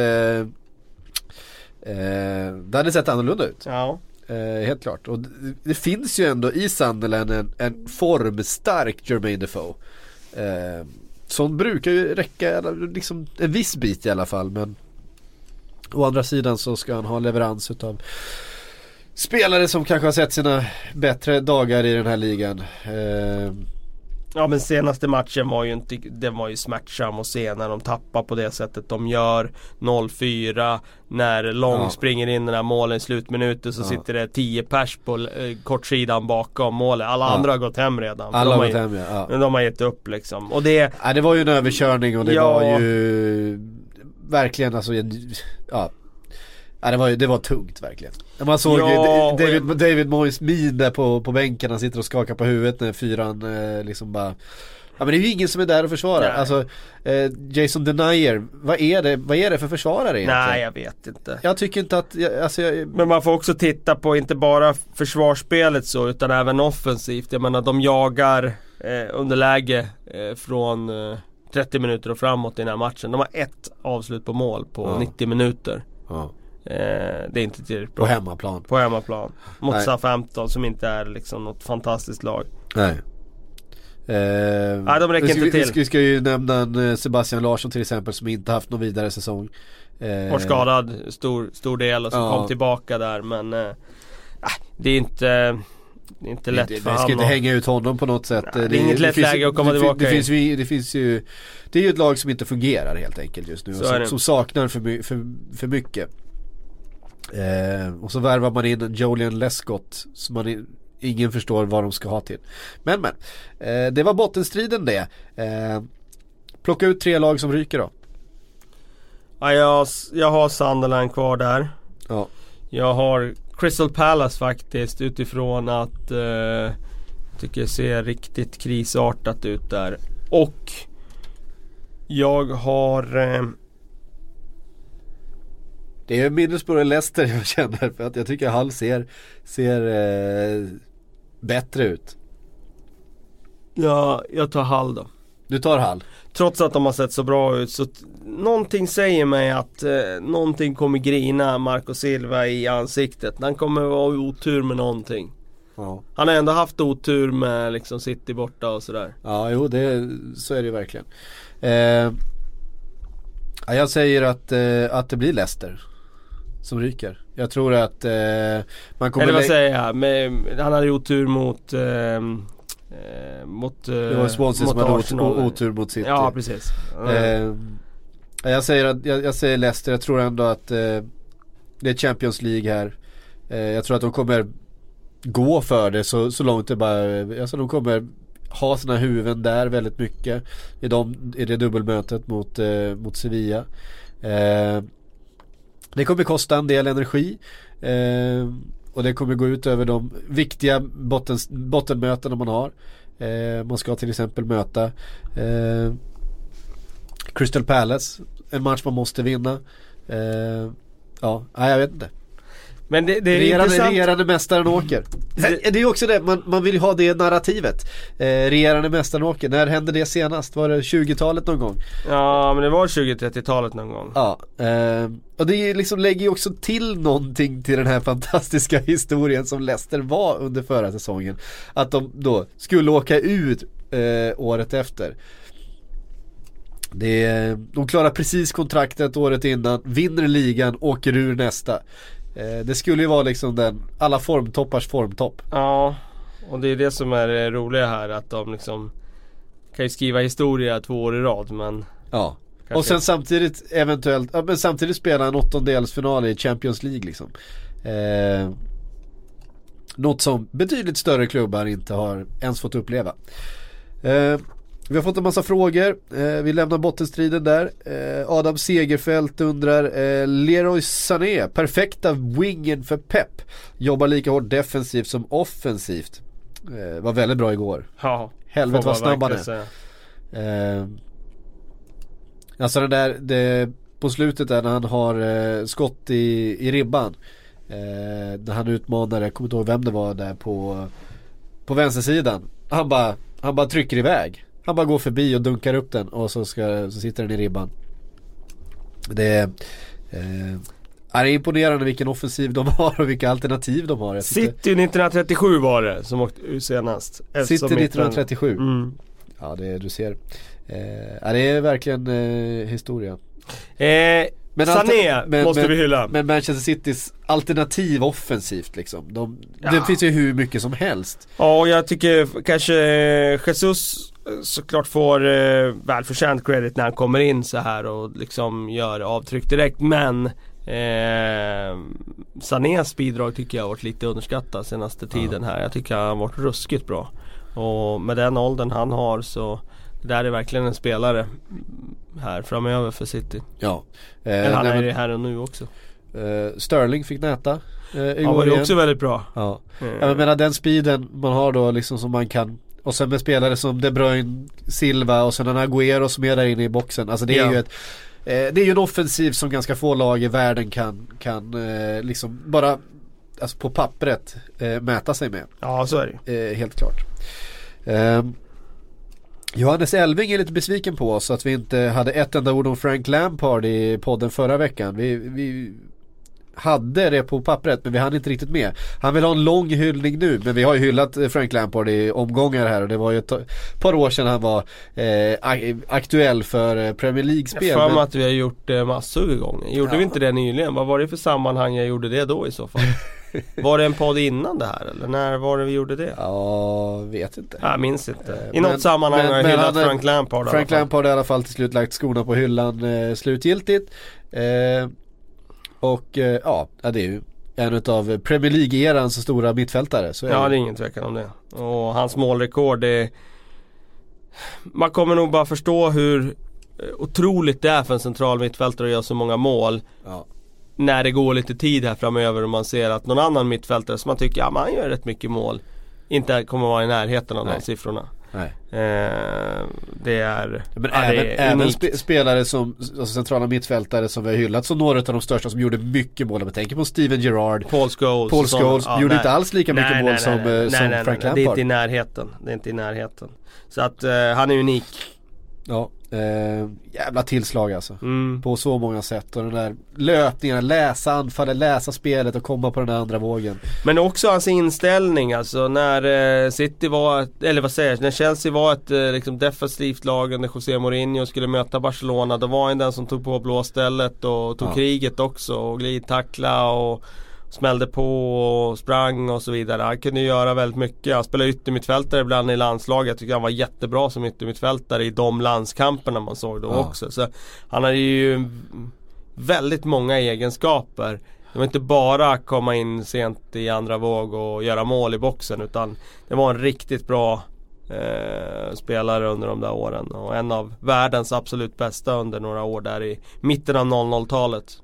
eh, det hade sett annorlunda ut. Ja. Eh, helt klart. Och det, det finns ju ändå i Sunderland en, en formstark Jermaine Defoe. Eh, som brukar ju räcka liksom en viss bit i alla fall men Å andra sidan så ska han ha leverans utav Spelare som kanske har sett sina bättre dagar i den här ligan. Eh, Ja men senaste matchen var ju inte, den var ju smärtsam att se när de tappar på det sättet de gör 0-4 När Long Ja. springer in den här målen i slutminuten så Ja. sitter det 10 pers på eh, kortsidan bakom målet Alla Ja. andra har gått hem redan alla de har gått hem ja. Men de har gett upp liksom Och det Ja, det var ju en överkörning och det var ju verkligen alltså en, ja. Ja det var det var tungt verkligen. Man såg Ja, David, jag- David Moyes min där på, på bänken, han sitter och skakar på huvudet när fyran eh, liksom bara Ja men det är ju ingen som är där och försvarar. Nej. Alltså eh, Jason Denier, vad är, det, vad är det för försvarare egentligen? Nej jag vet inte Jag tycker inte att, jag, alltså jag, Men man får också titta på inte bara försvarsspelet så utan även offensivt. Jag menar de jagar eh, underläge eh, från eh, 30 minuter och framåt i den här matchen. De har ett avslut på mål på Ja. 90 minuter. ja, Eh, det är inte tillräckligt på bra. hemmaplan. På hemmaplan. Mot Nej. Southampton som inte är liksom något fantastiskt lag. Nej. Eh, Nej, de räcker vi ska, inte vi till. ska, vi ska ju nämna en eh, Sebastian Larsson till exempel som inte haft någon vidare säsong. Eh, Var skadad stor, stor del och så Ja. kom tillbaka där men eh, Det är inte Det är inte lätt det, det, för det ska han inte hänga ut honom på något sätt. Nej, det är inget lätt finns, läge att komma det, tillbaka det, i. finns ju, det finns ju Det är ju ett lag som inte fungerar helt enkelt just nu. Och som, det. som saknar för, my, för, för mycket. Eh, och så värvar man in Jolian Lescott som man i, ingen förstår vad de ska ha till. Men men, eh, det var bottenstriden det. Eh, plocka ut tre lag som ryker då. Ja, jag, jag har Sunderland kvar där. Ja. Jag har Crystal Palace faktiskt utifrån att eh, jag tycker det ser riktigt krisartat ut där. Och jag har eh, Det är Middlesbrough och Leicester jag känner för att jag tycker Hull ser, ser eh, bättre ut. Ja, jag tar Hall då. Du tar Hull. Trots att de har sett så bra ut så någonting säger mig att eh, någonting kommer grina Marco Silva i ansiktet. Han kommer vara otur med någonting. Ja. Han har ändå haft otur med liksom City borta och sådär. Ja, jo det, så är det ju verkligen. Eh, ja, jag säger att, eh, att det blir Leicester som ryker. Jag tror att eh, man kommer Eller vad säger jag? Med, han hade otur mot ehm, eh, mot, eh, Det var Swansea som hade Arsenal. otur mot City. Ja precis. Eh, jag, säger att, jag, jag säger Leicester, jag tror ändå att eh, det är Champions League här. Eh, jag tror att de kommer gå för det så, så långt det bara, alltså de kommer ha sina huvuden där väldigt mycket. I, de, i det dubbelmötet mot, eh, mot Sevilla. Det kommer kosta en del energi. Eh, och det kommer gå ut över de viktiga botten, bottenmötena man har. Eh, man ska till exempel möta eh, Crystal Palace. En match man måste vinna. Eh, ja, jag vet inte. Men det, det är Regerande, intressant. regerande mästaren åker. Det, det är också det, man, man vill ju ha det narrativet. Eh, regerande mästaren åker. När hände det senast? Var det 20-talet någon gång? Ja men det var 20-30-talet någon gång. Ja, eh, och det liksom lägger ju också till någonting till den här fantastiska [laughs] historien som Leicester var under förra säsongen. Att de då skulle åka ut eh, året efter. Det, de klarar precis kontraktet året innan, vinner ligan, åker ur nästa. Eh, det skulle ju vara liksom den, alla formtoppars formtopp. Ja, och det är det som är det roliga här att de liksom kan ju skriva historia två år i rad men Ja. Kanske. Och sen samtidigt eventuellt, ja, men samtidigt spela en åttondelsfinal i Champions League liksom. Eh, något som betydligt större klubbar inte har ens fått uppleva. Eh, vi har fått en massa frågor, eh, vi lämnar bottenstriden där. Eh, Adam Segerfält undrar, eh, Leroy Sané, perfekta wingen för Pep. Jobbar lika hårt defensivt som offensivt. Eh, var väldigt bra igår. ja. Helvete vad snabb han är. Eh, alltså det där, det, på slutet där när han har eh, skott i, i ribban. När han utmanar, jag kommer inte ihåg vem det var där på, på vänstersidan. Han bara, han bara trycker iväg. Han bara går förbi och dunkar upp den och så, ska, så sitter den i ribban. Det är, eh, det är imponerande vilken offensiv de har och vilka alternativ de har. City 1937 var det som åkte ur senast. City Eftersom inte- 1937. Mm. Ja det du ser. Eh, det är verkligen eh, historia. Eh, Sané alter- men- måste men- vi hylla. Men Manchester Citys alternativ offensivt liksom. De, Ja. Det finns ju hur mycket som helst. Ja, och jag tycker kanske eh, Jesus eh, såklart får eh, välförtjänt credit när han kommer in så här och liksom gör avtryck direkt. Men eh, Sanés bidrag tycker jag har varit lite underskattat senaste tiden här. Jag tycker han har varit ruskigt bra. Och med den åldern han har så det där är verkligen en spelare mm, här framöver för City. Ja. Eh, Men han nej, är det här och nu också. eh, Sterling fick näta eh, igår Han var ju också väldigt bra. Ja. Eh, Jag menar den speeden man har då liksom som man kan och sen med spelare som De Bruyne, Silva och sen en Agüero som är där inne i boxen. Alltså det är Ja. ju ett eh, Det är ju en offensiv som ganska få lag i världen kan, kan eh, liksom bara Alltså på pappret eh, mäta sig med. Ja så är det. Eh, helt klart. Johannes Elving är lite besviken på oss att vi inte hade ett enda ord om Frank Lampard i podden förra veckan. Vi, vi hade det på pappret men vi hann inte riktigt med. Han vill ha en lång hyllning nu men vi har ju hyllat eh, Frank Lampard i omgångar här och det var ju ett par år sedan han var eh, ak- aktuell för eh, Premier Jag League-spel. för mig men- att vi har gjort det massor av gånger. Gjorde Ja. vi inte det nyligen? Vad var det för sammanhang jag gjorde det då i så fall? [laughs] [laughs] var det en podd innan det här eller när var det vi gjorde det? Ja, vet inte. Jag minns inte. I Men- något sammanhang men- har jag men hyllat är- Frank Lampard Frank. Lampard har i alla fall till slut lagt skorna på hyllan eh, slutgiltigt. Eh, och eh, ja, det är ju en av Premier League-erans stora mittfältare. Så är Ja det. det är ingen tvekan om det. Och hans målrekord det Man kommer nog bara förstå hur eh, otroligt det är för en central mittfältare att göra så många mål. Ja. När det går lite tid här framöver och man ser att någon annan mittfältare som man tycker, ja men han gör rätt mycket mål. Inte kommer vara i närheten av Nej. de siffrorna. Nej. Eh, det är, Men ja, även, är även spelare som, alltså centrala mittfältare som vi har hyllat som några av de största som gjorde mycket mål. Man tänker på Steven Gerrard. Paul Scholes. Paul. Scholes gjorde inte alls lika mycket mål som, eh, som Frank Det är Lampard. inte i närheten. Det är inte i närheten. Så att eh, han är unik. Ja, eh, jävla tillslag alltså. Mm. På så många sätt och den där löpningen, läsa anfallet, läsa spelet och komma på den där andra vågen. Men också hans inställning alltså när eh, City var, ett, eller vad säger jag, när Chelsea var ett eh, liksom defensivt lag under José Mourinho skulle möta Barcelona. Då var han den som tog på blåstället och tog Ja. kriget också och glidtackla och smällde på och sprang och så vidare. Han kunde göra väldigt mycket. Han spelade yttermittfältare ibland i landslaget. Jag tycker han var jättebra som yttermittfältare i de landskamperna man såg då Ja. också. Så han hade ju väldigt många egenskaper. Det var inte bara komma in sent i andra våg och göra mål i boxen utan det var en riktigt bra eh, spelare under de där åren och en av världens absolut bästa under några år där i mitten av 00-talet.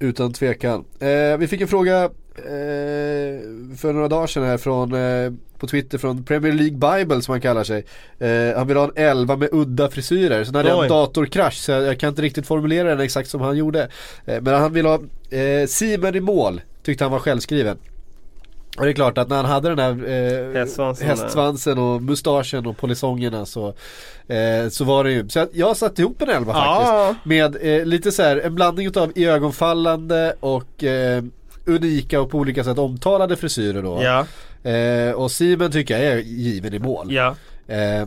Utan tvekan. Eh, vi fick en fråga eh, för några dagar sedan här från, eh, på Twitter från Premier League Bible som han kallar sig. Eh, han vill ha en 11 med udda frisyrer. Sen hade jag en datorkrasch så jag, jag kan inte riktigt formulera den exakt som han gjorde. Eh, men han vill ha eh, Simon i mål, tyckte han var självskriven. Och det är klart att när han hade den här eh, Hästsvansen, hästsvansen och mustaschen och polisongerna så, eh, så var det ju. Så att jag satte ihop en elva faktiskt. Ja. Med eh, lite så här en blandning utav iögonfallande och eh, unika och på olika sätt omtalade frisyrer då. Ja, Eh, och Simon tycker jag är given i mål. ja, Eh,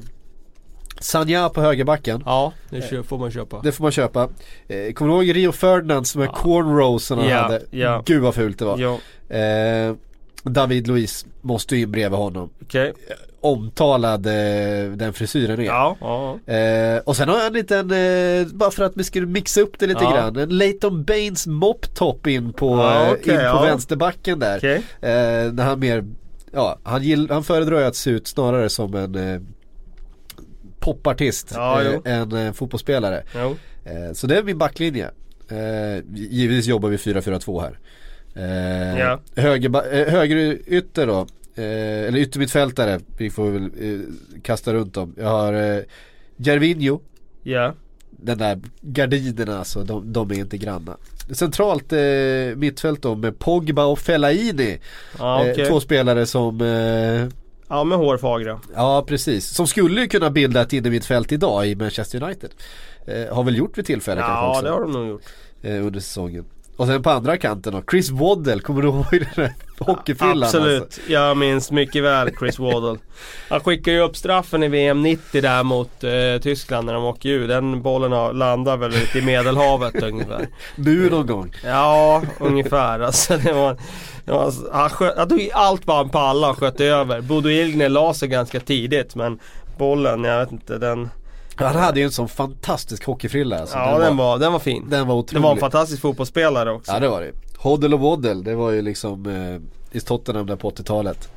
Sanja på högerbacken. ja det får man köpa. Det får man köpa. Eh, kommer du ihåg Rio Ferdinand som är cornrowsen han Ja, hade? ja. Gud vad fult det var. Ja, Eh, David Luiz måste ju in bredvid honom. okej. Omtalad eh, den frisyren är. Ja, ja. Eh, och sen har jag en liten, eh, bara för att vi skulle mixa upp det lite Ja. grann, en Leighton Baines mop-top in på, Ja, eh, okej, in på vänsterbacken där. Okej. Eh, när han mer, ja han, gill, han föredrar att se ut snarare som en eh, popartist eh, än fotbollsspelare. Eh, så det är min backlinje. Eh, givetvis jobbar vi 4-4-2 här. Eh, Ja. höger, eh, höger ytter då. Eh, eller yttermittfältare. Vi får väl eh, kasta runt dem. Jag har eh, Gervinho. Ja. Den där gardinerna alltså, de, de är inte granna. Centralt eh, mittfält då med Pogba och Fellaini. Ja, eh, okej. två spelare som eh, Ja, med hårfagra. Ja precis, som skulle ju kunna bilda ett innermittfält idag i Manchester United. Eh, har väl gjort vid tillfälle kanske Ja, också det har de nog gjort. eh, under säsongen. Och sen på andra kanten då, Chris Waddle, kommer du ihåg den där hockeyfrillan? Absolut, Alltså? jag minns mycket väl Chris Waddle. Han skickade ju upp straffen i VM 90 där mot eh, Tyskland när de åker ur. Den bollen landar väl ute i medelhavet [laughs] ungefär. Nu någon gång. Ja, ungefär. Alltså, det var, det var, han, sköt, han tog allt vad han pallade och sköt över. Bodo Ilgner la sig ganska tidigt men bollen, jag vet inte den... Han hade ju en sån fantastisk hockeyfrilla alltså. Ja den var, den var fin. den var Det otrolig. var en fantastisk fotbollsspelare också. Ja det var det. Hoddle och Waddle, det var ju liksom eh, i Tottenham där på 80-talet.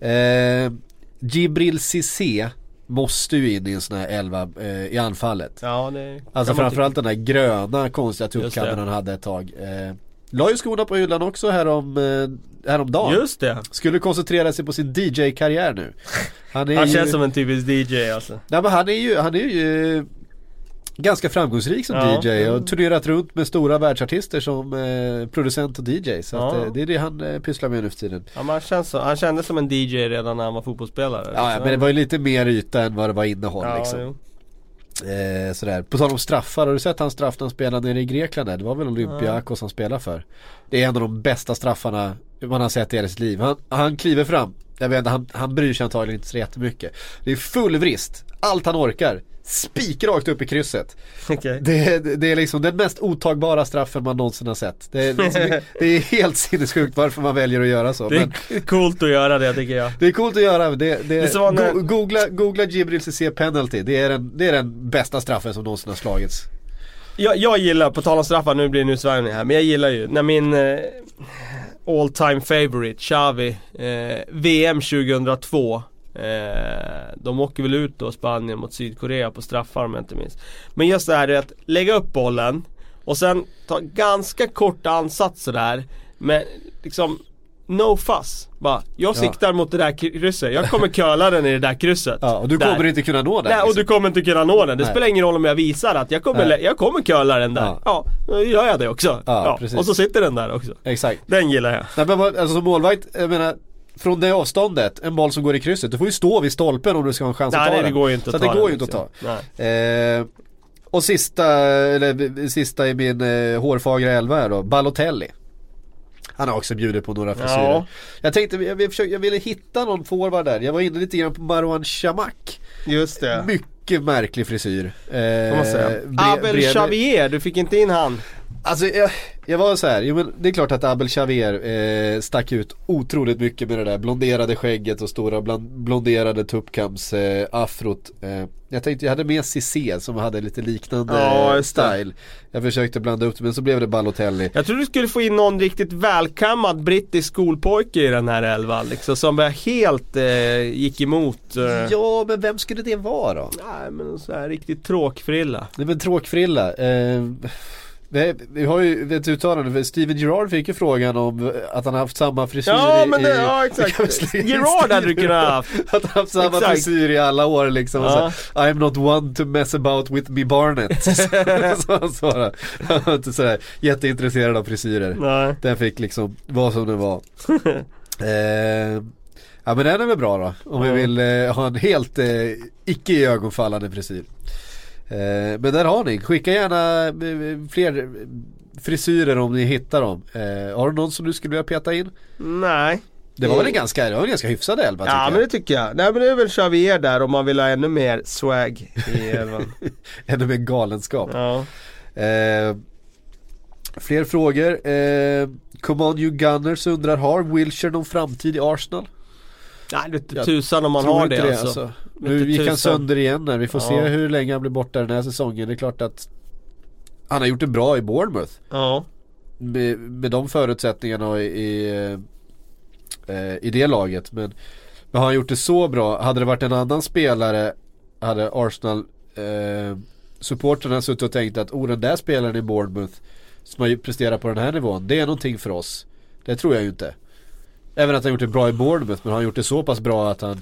Eh, Gibril Cissé måste ju in i en sån här elva eh, i anfallet. Ja, det Alltså framförallt den där gröna konstiga tuppkammen det. han hade ett tag. Eh, la ju skorna på hyllan också härom, eh, häromdagen. Just det. Skulle koncentrera sig på sin DJ-karriär nu. Han, Han ju, känns som en typisk DJ alltså. Nej men han är ju, han är ju ganska framgångsrik som Ja. DJ och turnerat runt med stora världsartister som eh, producent och DJ. Så Ja. att, eh, det är det han eh, pysslar med nu för tiden. Ja, men han, känns så, han kändes som en DJ redan när han var fotbollsspelare. Ja, liksom. men det var ju lite mer yta än vad det var innehåll liksom. jo. Eh, sådär. På tal om straffar, har du sett hans straff när han spelade nere i Grekland? där? Det var väl Olympiakos han spelade för. Det är en av de bästa straffarna man har sett i hela sitt liv. Han, han kliver fram, jag vet inte, han, han bryr sig antagligen inte så jättemycket. Det är full vrist, allt han orkar. Spikrakt upp i krysset. [laughs] Okej. Det, det, det är liksom den mest otagbara straffen man någonsin har sett. Det, det, [laughs] är helt sinnessjukt varför man väljer att göra så. Det Men är coolt att göra det tycker jag. det är coolt att göra. Det, det, när- go, googla, googla Jibril Cissé penalty. Det är, den, det är den bästa straffen som någonsin har slagits. jag. Jag gillar, på tal om straffar, nu blir det nu Sverige här, men jag gillar ju när min eh, all time favorite, Xavi, eh, VM 2002 Eh, de åker väl ut då Spanien mot Sydkorea på straffar om jag inte minns. Men just det här är att lägga upp bollen Och sen ta ganska kort ansats sådär. Men liksom No fuss. Bara, jag siktar mot det där krysset. Jag kommer curla den i det där krysset. Ja, och du Där. kommer inte kunna nå den Nej, och liksom. du kommer inte kunna nå den. Det Nej. spelar ingen roll om jag visar att jag kommer, jag kommer curla den där. Ja. Ja, då gör jag det också. Ja, precis. Och så sitter den där också. Exakt. Den gillar jag. Nej men alltså som målvakt, jag menar Från det avståndet, en boll som går i krysset, du får ju stå vid stolpen om du ska ha en chans Nej, att ta nej, den. det går ju inte Så att ta det går ju inte att ta. Eh, och sista, eller sista i min eh, hårfagra elva här då, Balotelli. Han har också bjudit på några frisyrer. Ja. Jag tänkte, jag, jag, försökte, jag ville hitta någon forward där. Jag var inne lite grann på Marwan Shamak. Just det. Mycket märklig frisyr. Eh, Abel Xavier, du fick inte in han. Alltså jag, jag var så här, jo, men det är klart att Abel Xavier eh, stack ut otroligt mycket med det där blonderade skägget och stora bland, blonderade tuppkams eh, afrot. Eh, jag tänkte, jag hade med Cissé som hade lite liknande Ja, style. Jag försökte blanda upp det men så blev det Balotelli. Jag tror du skulle få in någon riktigt välkammad brittisk skolpojke i den här elvan liksom, som helt eh, gick emot. Eh, Ja men vem skulle det vara då? Nej men en sån här riktigt tråkfrilla. Det är väl en tråkfrilla. Eh, vi, vi har ju ett uttalande, Steven Gerrard fick ju frågan om att han haft samma frisyr Ja i, men det, ja exakt. [laughs] Gerard hade du kunnat ha haft. [laughs] Att han haft samma Exakt. frisyr i alla år liksom. Ja. så, I'm not one to mess about with me Barnett. [laughs] så han svarade. Han var inte sådär jätteintresserad av frisyrer. Nej. Den fick liksom vara som den var. eh, ja men den är väl bra då. Om vi Ja. vill eh, ha en helt eh, icke iögonfallande frisyr. Eh, men där har ni. Skicka gärna eh, fler frisyrer om ni hittar dem. Eh, har du någon som du skulle vilja peta in? Nej. Det var väl en ganska, det var en ganska hyfsad elva Ja jag. men det tycker jag. Nej men det är väl Xavier där om man vill ha ännu mer swag i [laughs] elvan. Ännu mer galenskap. ja. Eh, fler frågor. Eh, Command You Gunners undrar, har Wilshire någon framtid i Arsenal? Nej det tusan om man har inte det, alltså. Nu gick han tusan. sönder igen där. Vi får se Ja. hur länge han blir borta den här säsongen. Det är klart att han har gjort det bra i Bournemouth. Ja. Med, med de förutsättningarna och i, i, eh, i det laget. Men, men har han gjort det så bra? Hade det varit en annan spelare hade Arsenal eh, supporterna suttit och tänkt att oh den där spelaren i Bournemouth som har presterat på den här nivån, det är någonting för oss. Det tror jag ju inte. Även att han gjort det bra i Bournemouth, men har han gjort det så pass bra att han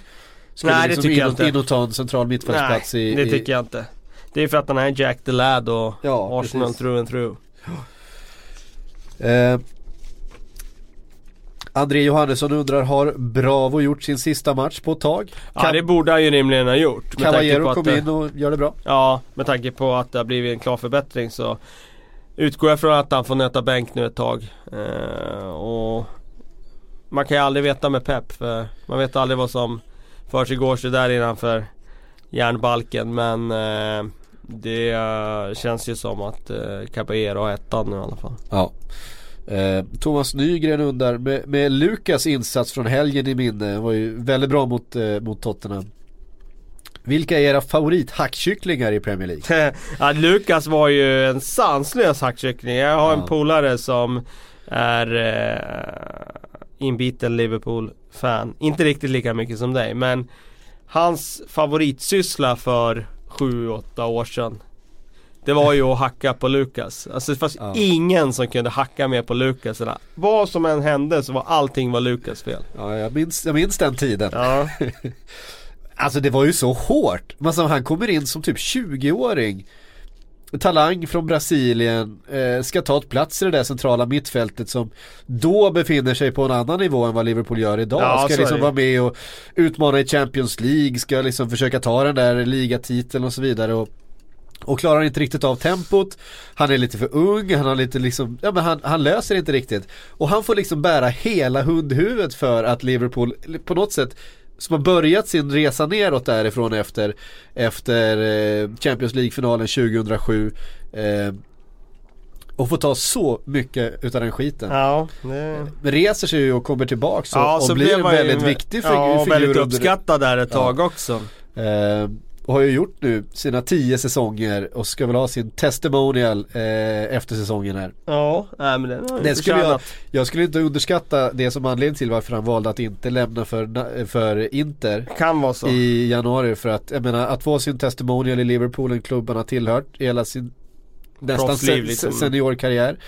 skulle Nej, det liksom tycker jag in, inte. in och ta en central mittfältsplats Nej, i... det i- tycker jag inte. Det är för att han är Jack the Lad och Ja, Arsenal precis. through and through. Eh, André Johannesson undrar, har Bravo gjort sin sista match på ett tag? Ja det borde han ju rimligen ha gjort. Caballero att kom det- in och gör det bra. Ja, med tanke på att det har blivit en klar förbättring så utgår jag från att han får nöta bänk nu ett tag. Eh, och man kan ju aldrig veta med Pep för man vet aldrig vad som försiggår sig där innanför järnbalken men eh, det känns ju som att eh, Caballero har ettan nu i alla fall. Ja. Eh, Thomas Nygren undrar, med, med Lukas insats från helgen i minne, var ju väldigt bra mot, eh, mot Tottenham. Vilka är era favorithackkycklingar i Premier League? [laughs] ja, Lukas var ju en sanslös hackkyckling. Jag har en Ja. polare som är eh, inbiten Liverpool-fan. Inte riktigt lika mycket som dig men hans favoritsyssla för 7-8 år sedan det var ju att hacka på Lukas. Alltså det fanns Ja. ingen som kunde hacka mer på Lukas. Vad som än hände så var allting var Lukas fel. Ja, jag minns, jag minns den tiden. Ja. [laughs] Alltså det var ju så hårt. Alltså, han kommer in som typ 20-åring. Talang från Brasilien, eh, ska ta ett plats i det där centrala mittfältet som då befinner sig på en annan nivå än vad Liverpool gör idag. Ja, ska liksom vara med och utmana i Champions League, ska liksom försöka ta den där ligatiteln och så vidare. Och, och klarar inte riktigt av tempot. Han är lite för ung, han har lite liksom, ja men han, han löser inte riktigt. Och han får liksom bära hela hundhuvudet för att Liverpool på något sätt som har börjat sin resa neråt därifrån efter, efter eh, Champions League-finalen 2007 eh, och får ta så mycket utav den skiten. Ja, det... Reser sig ju och kommer tillbaks och, Ja, och blir en väldigt med- viktig fig- Ja, och figur väldigt uppskattad där ett Ja. tag också. Eh, har ju gjort nu sina tio säsonger och ska väl ha sin testimonial eh, efter säsongen här. Ja, nej men den har Det skulle jag, jag skulle inte underskatta det som anledning till varför han valde att inte lämna för, för Inter Kan vara så. i januari för att, jag menar att få sin testimonial i Liverpool, en klubb han har tillhört hela sin nästan sen, liksom. seniorkarriär.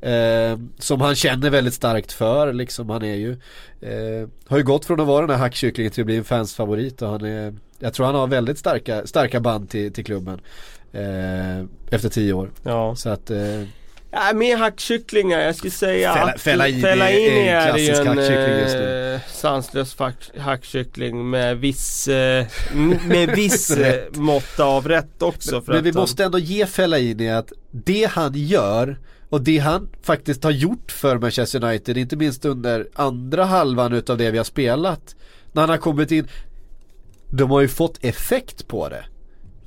Eh, som han känner väldigt starkt för liksom. Han är ju, eh, har ju gått från att vara den här hackkycklingen till att bli en fansfavorit och han är, jag tror han har väldigt starka, starka band till, till klubben. Eh, efter tio år. Ja. Så att eh, Ja, mer hackkycklingar, jag skulle säga att Fellaini Fellaini är en är ju klassisk en hackkyckling just nu. eh, sanslös fack- hackkyckling med viss, eh, med viss [laughs] eh, mått av rätt också. För Men att vi han- måste ändå ge Fellaini att det han gör och det han faktiskt har gjort för Manchester United, inte minst under andra halvan utav det vi har spelat. När han har kommit in, de har ju fått effekt på det.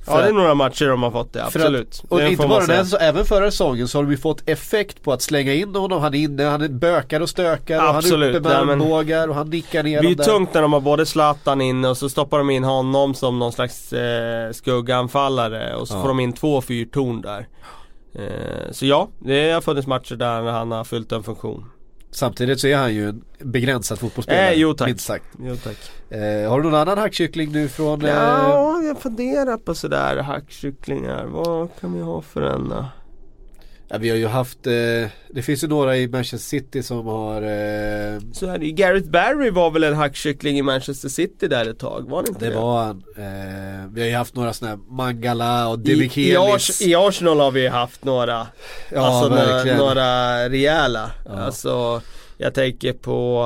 Ja det är några matcher de har fått det, För absolut. Att, och Det inte bara den, så även förra säsongen så har de ju fått effekt på att slänga in honom. Han är inne, han bökar och stökar och Absolut, han är uppe med armbågar och han nickar ner Det är ju tungt när de har både Zlatan inne och så stoppar de in honom som någon slags eh, skugganfallare och så Ja. får de in två fyrtorn där. Eh, så ja, det har funnits matcher där han har fyllt en funktion. Samtidigt så är han ju en begränsad fotbollsspelare. Eh, jo, tack. Minst sagt. Jo tack. Eh, har du någon annan hackkyckling nu från eh, Ja, jag funderar på sådär hackkycklingar. Vad kan vi ha för en då? Ja, vi har ju haft, eh, det finns ju några i Manchester City som har eh, Så är det ju. Gareth Barry var väl en hackkyckling i Manchester City där ett tag? Var det inte Det det? var han. Eh, vi har ju haft några sådana här Mangala och I, i, Demichelis. Ars- I Arsenal har vi haft några Ja, Alltså några, några rejäla Ja. Alltså Jag tänker på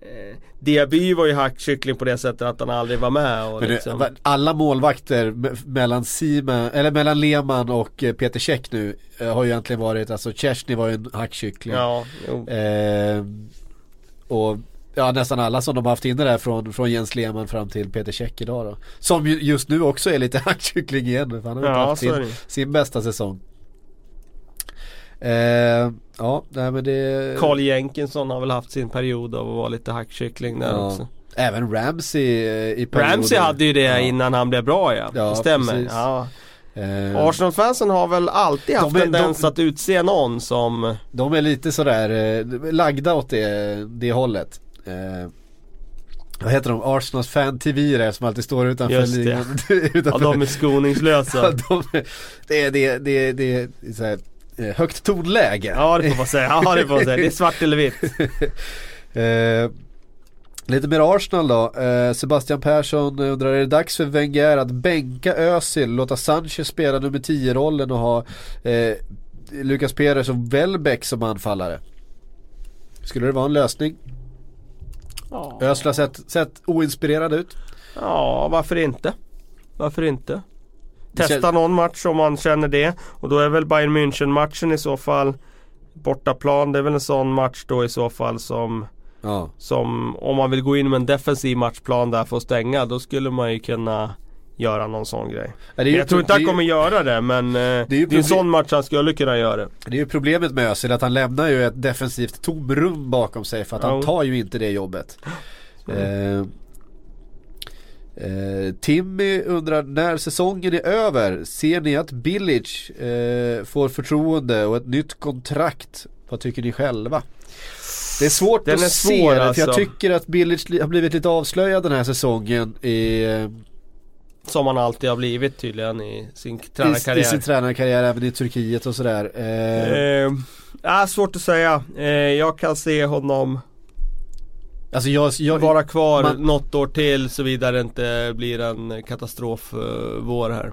eh, Diaby var ju hackkyckling på det sättet att han aldrig var med och det, liksom. alla målvakter me- mellan Siemen, eller mellan Lehmann och eh, Peter Käck nu eh, har ju egentligen varit, alltså Chesney var ju en hackkyckling. Ja. Eh, och ja, nästan alla som de har haft inne där från, från Jens Lehmann fram till Peter Käck idag då. Som ju just nu också är lite [laughs] hackkyckling igen. För han har ju inte Ja, haft sin, sin bästa säsong. Eh, ja, nej men det... Carl Jenkinson har väl haft sin period av att vara lite hackkyckling där också. Även Ramsey eh, i perioder. Ramsey hade ju det Ja. innan han blev bra ja, Ja, det stämmer. Ja. Eh, Arsenal-fansen har väl alltid haft De är- tendens de- att utse någon som De är lite sådär eh, lagda åt det, det hållet. Eh, vad heter de? Arsenals fan TV där som alltid står utanför Just det. ligan. [laughs] Ja utanför. de är skoningslösa. [laughs] Ja, de, det, är, det, det, är- det är så här, högt tonläge. Ja det får man säga, ja det får man säga. Det är svart eller vitt. [laughs] Eh, lite mer Arsenal då. Eh, Sebastian Persson undrar, är det dags för Wenger att bänka Özil, låta Sanchez spela nummer 10-rollen och ha eh, Lucas Perez och Welbeck som anfallare? Skulle det vara en lösning? Ja. Özil har sett, sett oinspirerad ut. Ja, varför inte? Varför inte? Det Testa någon match om man känner det. Och då är väl Bayern München matchen i så fall Bortaplan, det är väl en sån match då i så fall som Ja. Som om man vill gå in med en defensiv matchplan där för att stänga Då skulle man ju kunna Göra någon sån grej Ja, det är Jag tror inte det han är ju- kommer göra det men eh, Det är, ju en proble- sån match han skulle kunna göra Det är ju problemet med Özil att han lämnar ju ett defensivt tomrum bakom sig för att han Ja. tar ju inte det jobbet. Eh, eh, Timmy undrar när säsongen är över ser ni att Billich eh, får förtroende och ett nytt kontrakt? Vad tycker ni själva? Det är svårt Den att är se svår, för jag alltså. tycker att li- har blivit lite avslöjad den här säsongen i, eh, Som han alltid har blivit tydligen i sin i, i tränarkarriär sin tränarkarriär även i Turkiet och sådär. Eh, Eh, svårt att säga. Eh, jag kan se honom alltså jag, jag, vara kvar man- något år till såvida det inte blir en katastrof eh, vår här.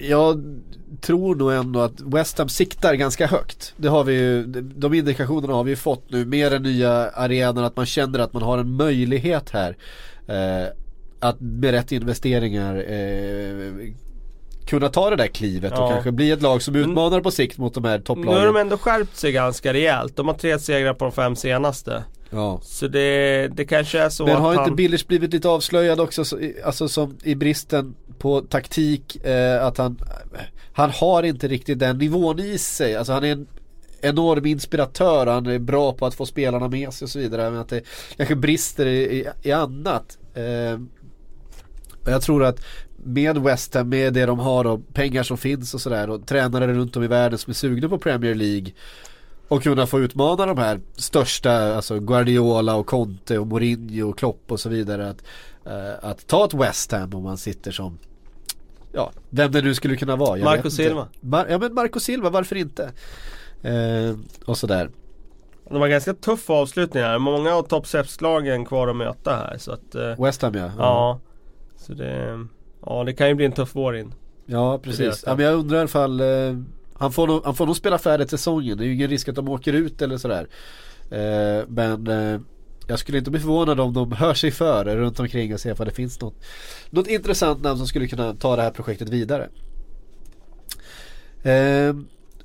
Jag tror nog ändå att West Ham siktar ganska högt. Det har vi ju, de indikationerna har vi ju fått nu med den nya arenan att man känner att man har en möjlighet här. Eh, att med rätt investeringar eh, kunna ta det där klivet och Ja. kanske bli ett lag som utmanar på sikt mot de här Nu har topplagen. de ändå skärpt sig ganska rejält. De har tre segrar på de fem senaste. Ja. Så det, det kanske är så Men att har inte han... Billers blivit lite avslöjad också, alltså som i bristen på taktik, eh, att han, han har inte riktigt den nivån i sig. Alltså han är en enorm inspiratör, han är bra på att få spelarna med sig och så vidare. Men att det kanske brister i, i, i annat. Eh, jag tror att med West Ham, med det de har och pengar som finns och sådär och tränare runt om i världen som är sugna på Premier League och kunna få utmana de här största, alltså Guardiola och Conte och Mourinho och Klopp och så vidare att, eh, att ta ett West Ham om man sitter som ja, vem det nu skulle kunna vara. jag Marco. Silva. Mar- ja men Marco Silva, varför inte? Eh, och sådär. Det var ganska tuff avslutning här. Många av topp 6-lagen kvar att möta här. Så att, eh, West Ham ja. ja. Så det, ja, det kan ju bli en tuff vår in. Ja precis. Ja, men jag undrar ifall eh, han, får nog, han får nog spela färdigt säsongen. Det är ju ingen risk att de åker ut eller sådär. Eh, men eh, jag skulle inte bli förvånad om de hör sig för runt omkring och ser ifall det finns något, något intressant namn som skulle kunna ta det här projektet vidare. Eh,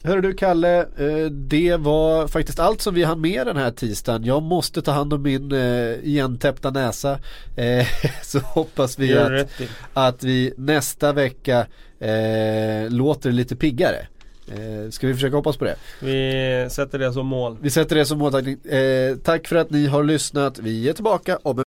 Hörru du Kalle, eh, det var faktiskt allt som vi hann med den här tisdagen. Jag måste ta hand om min eh, igentäppta näsa. Eh, [laughs] så hoppas vi att att vi nästa vecka låter lite piggare. Eh, ska vi försöka hoppas på det? Vi sätter det som mål. Vi sätter det som måltagning. Eh, tack för att ni har lyssnat. Vi är tillbaka om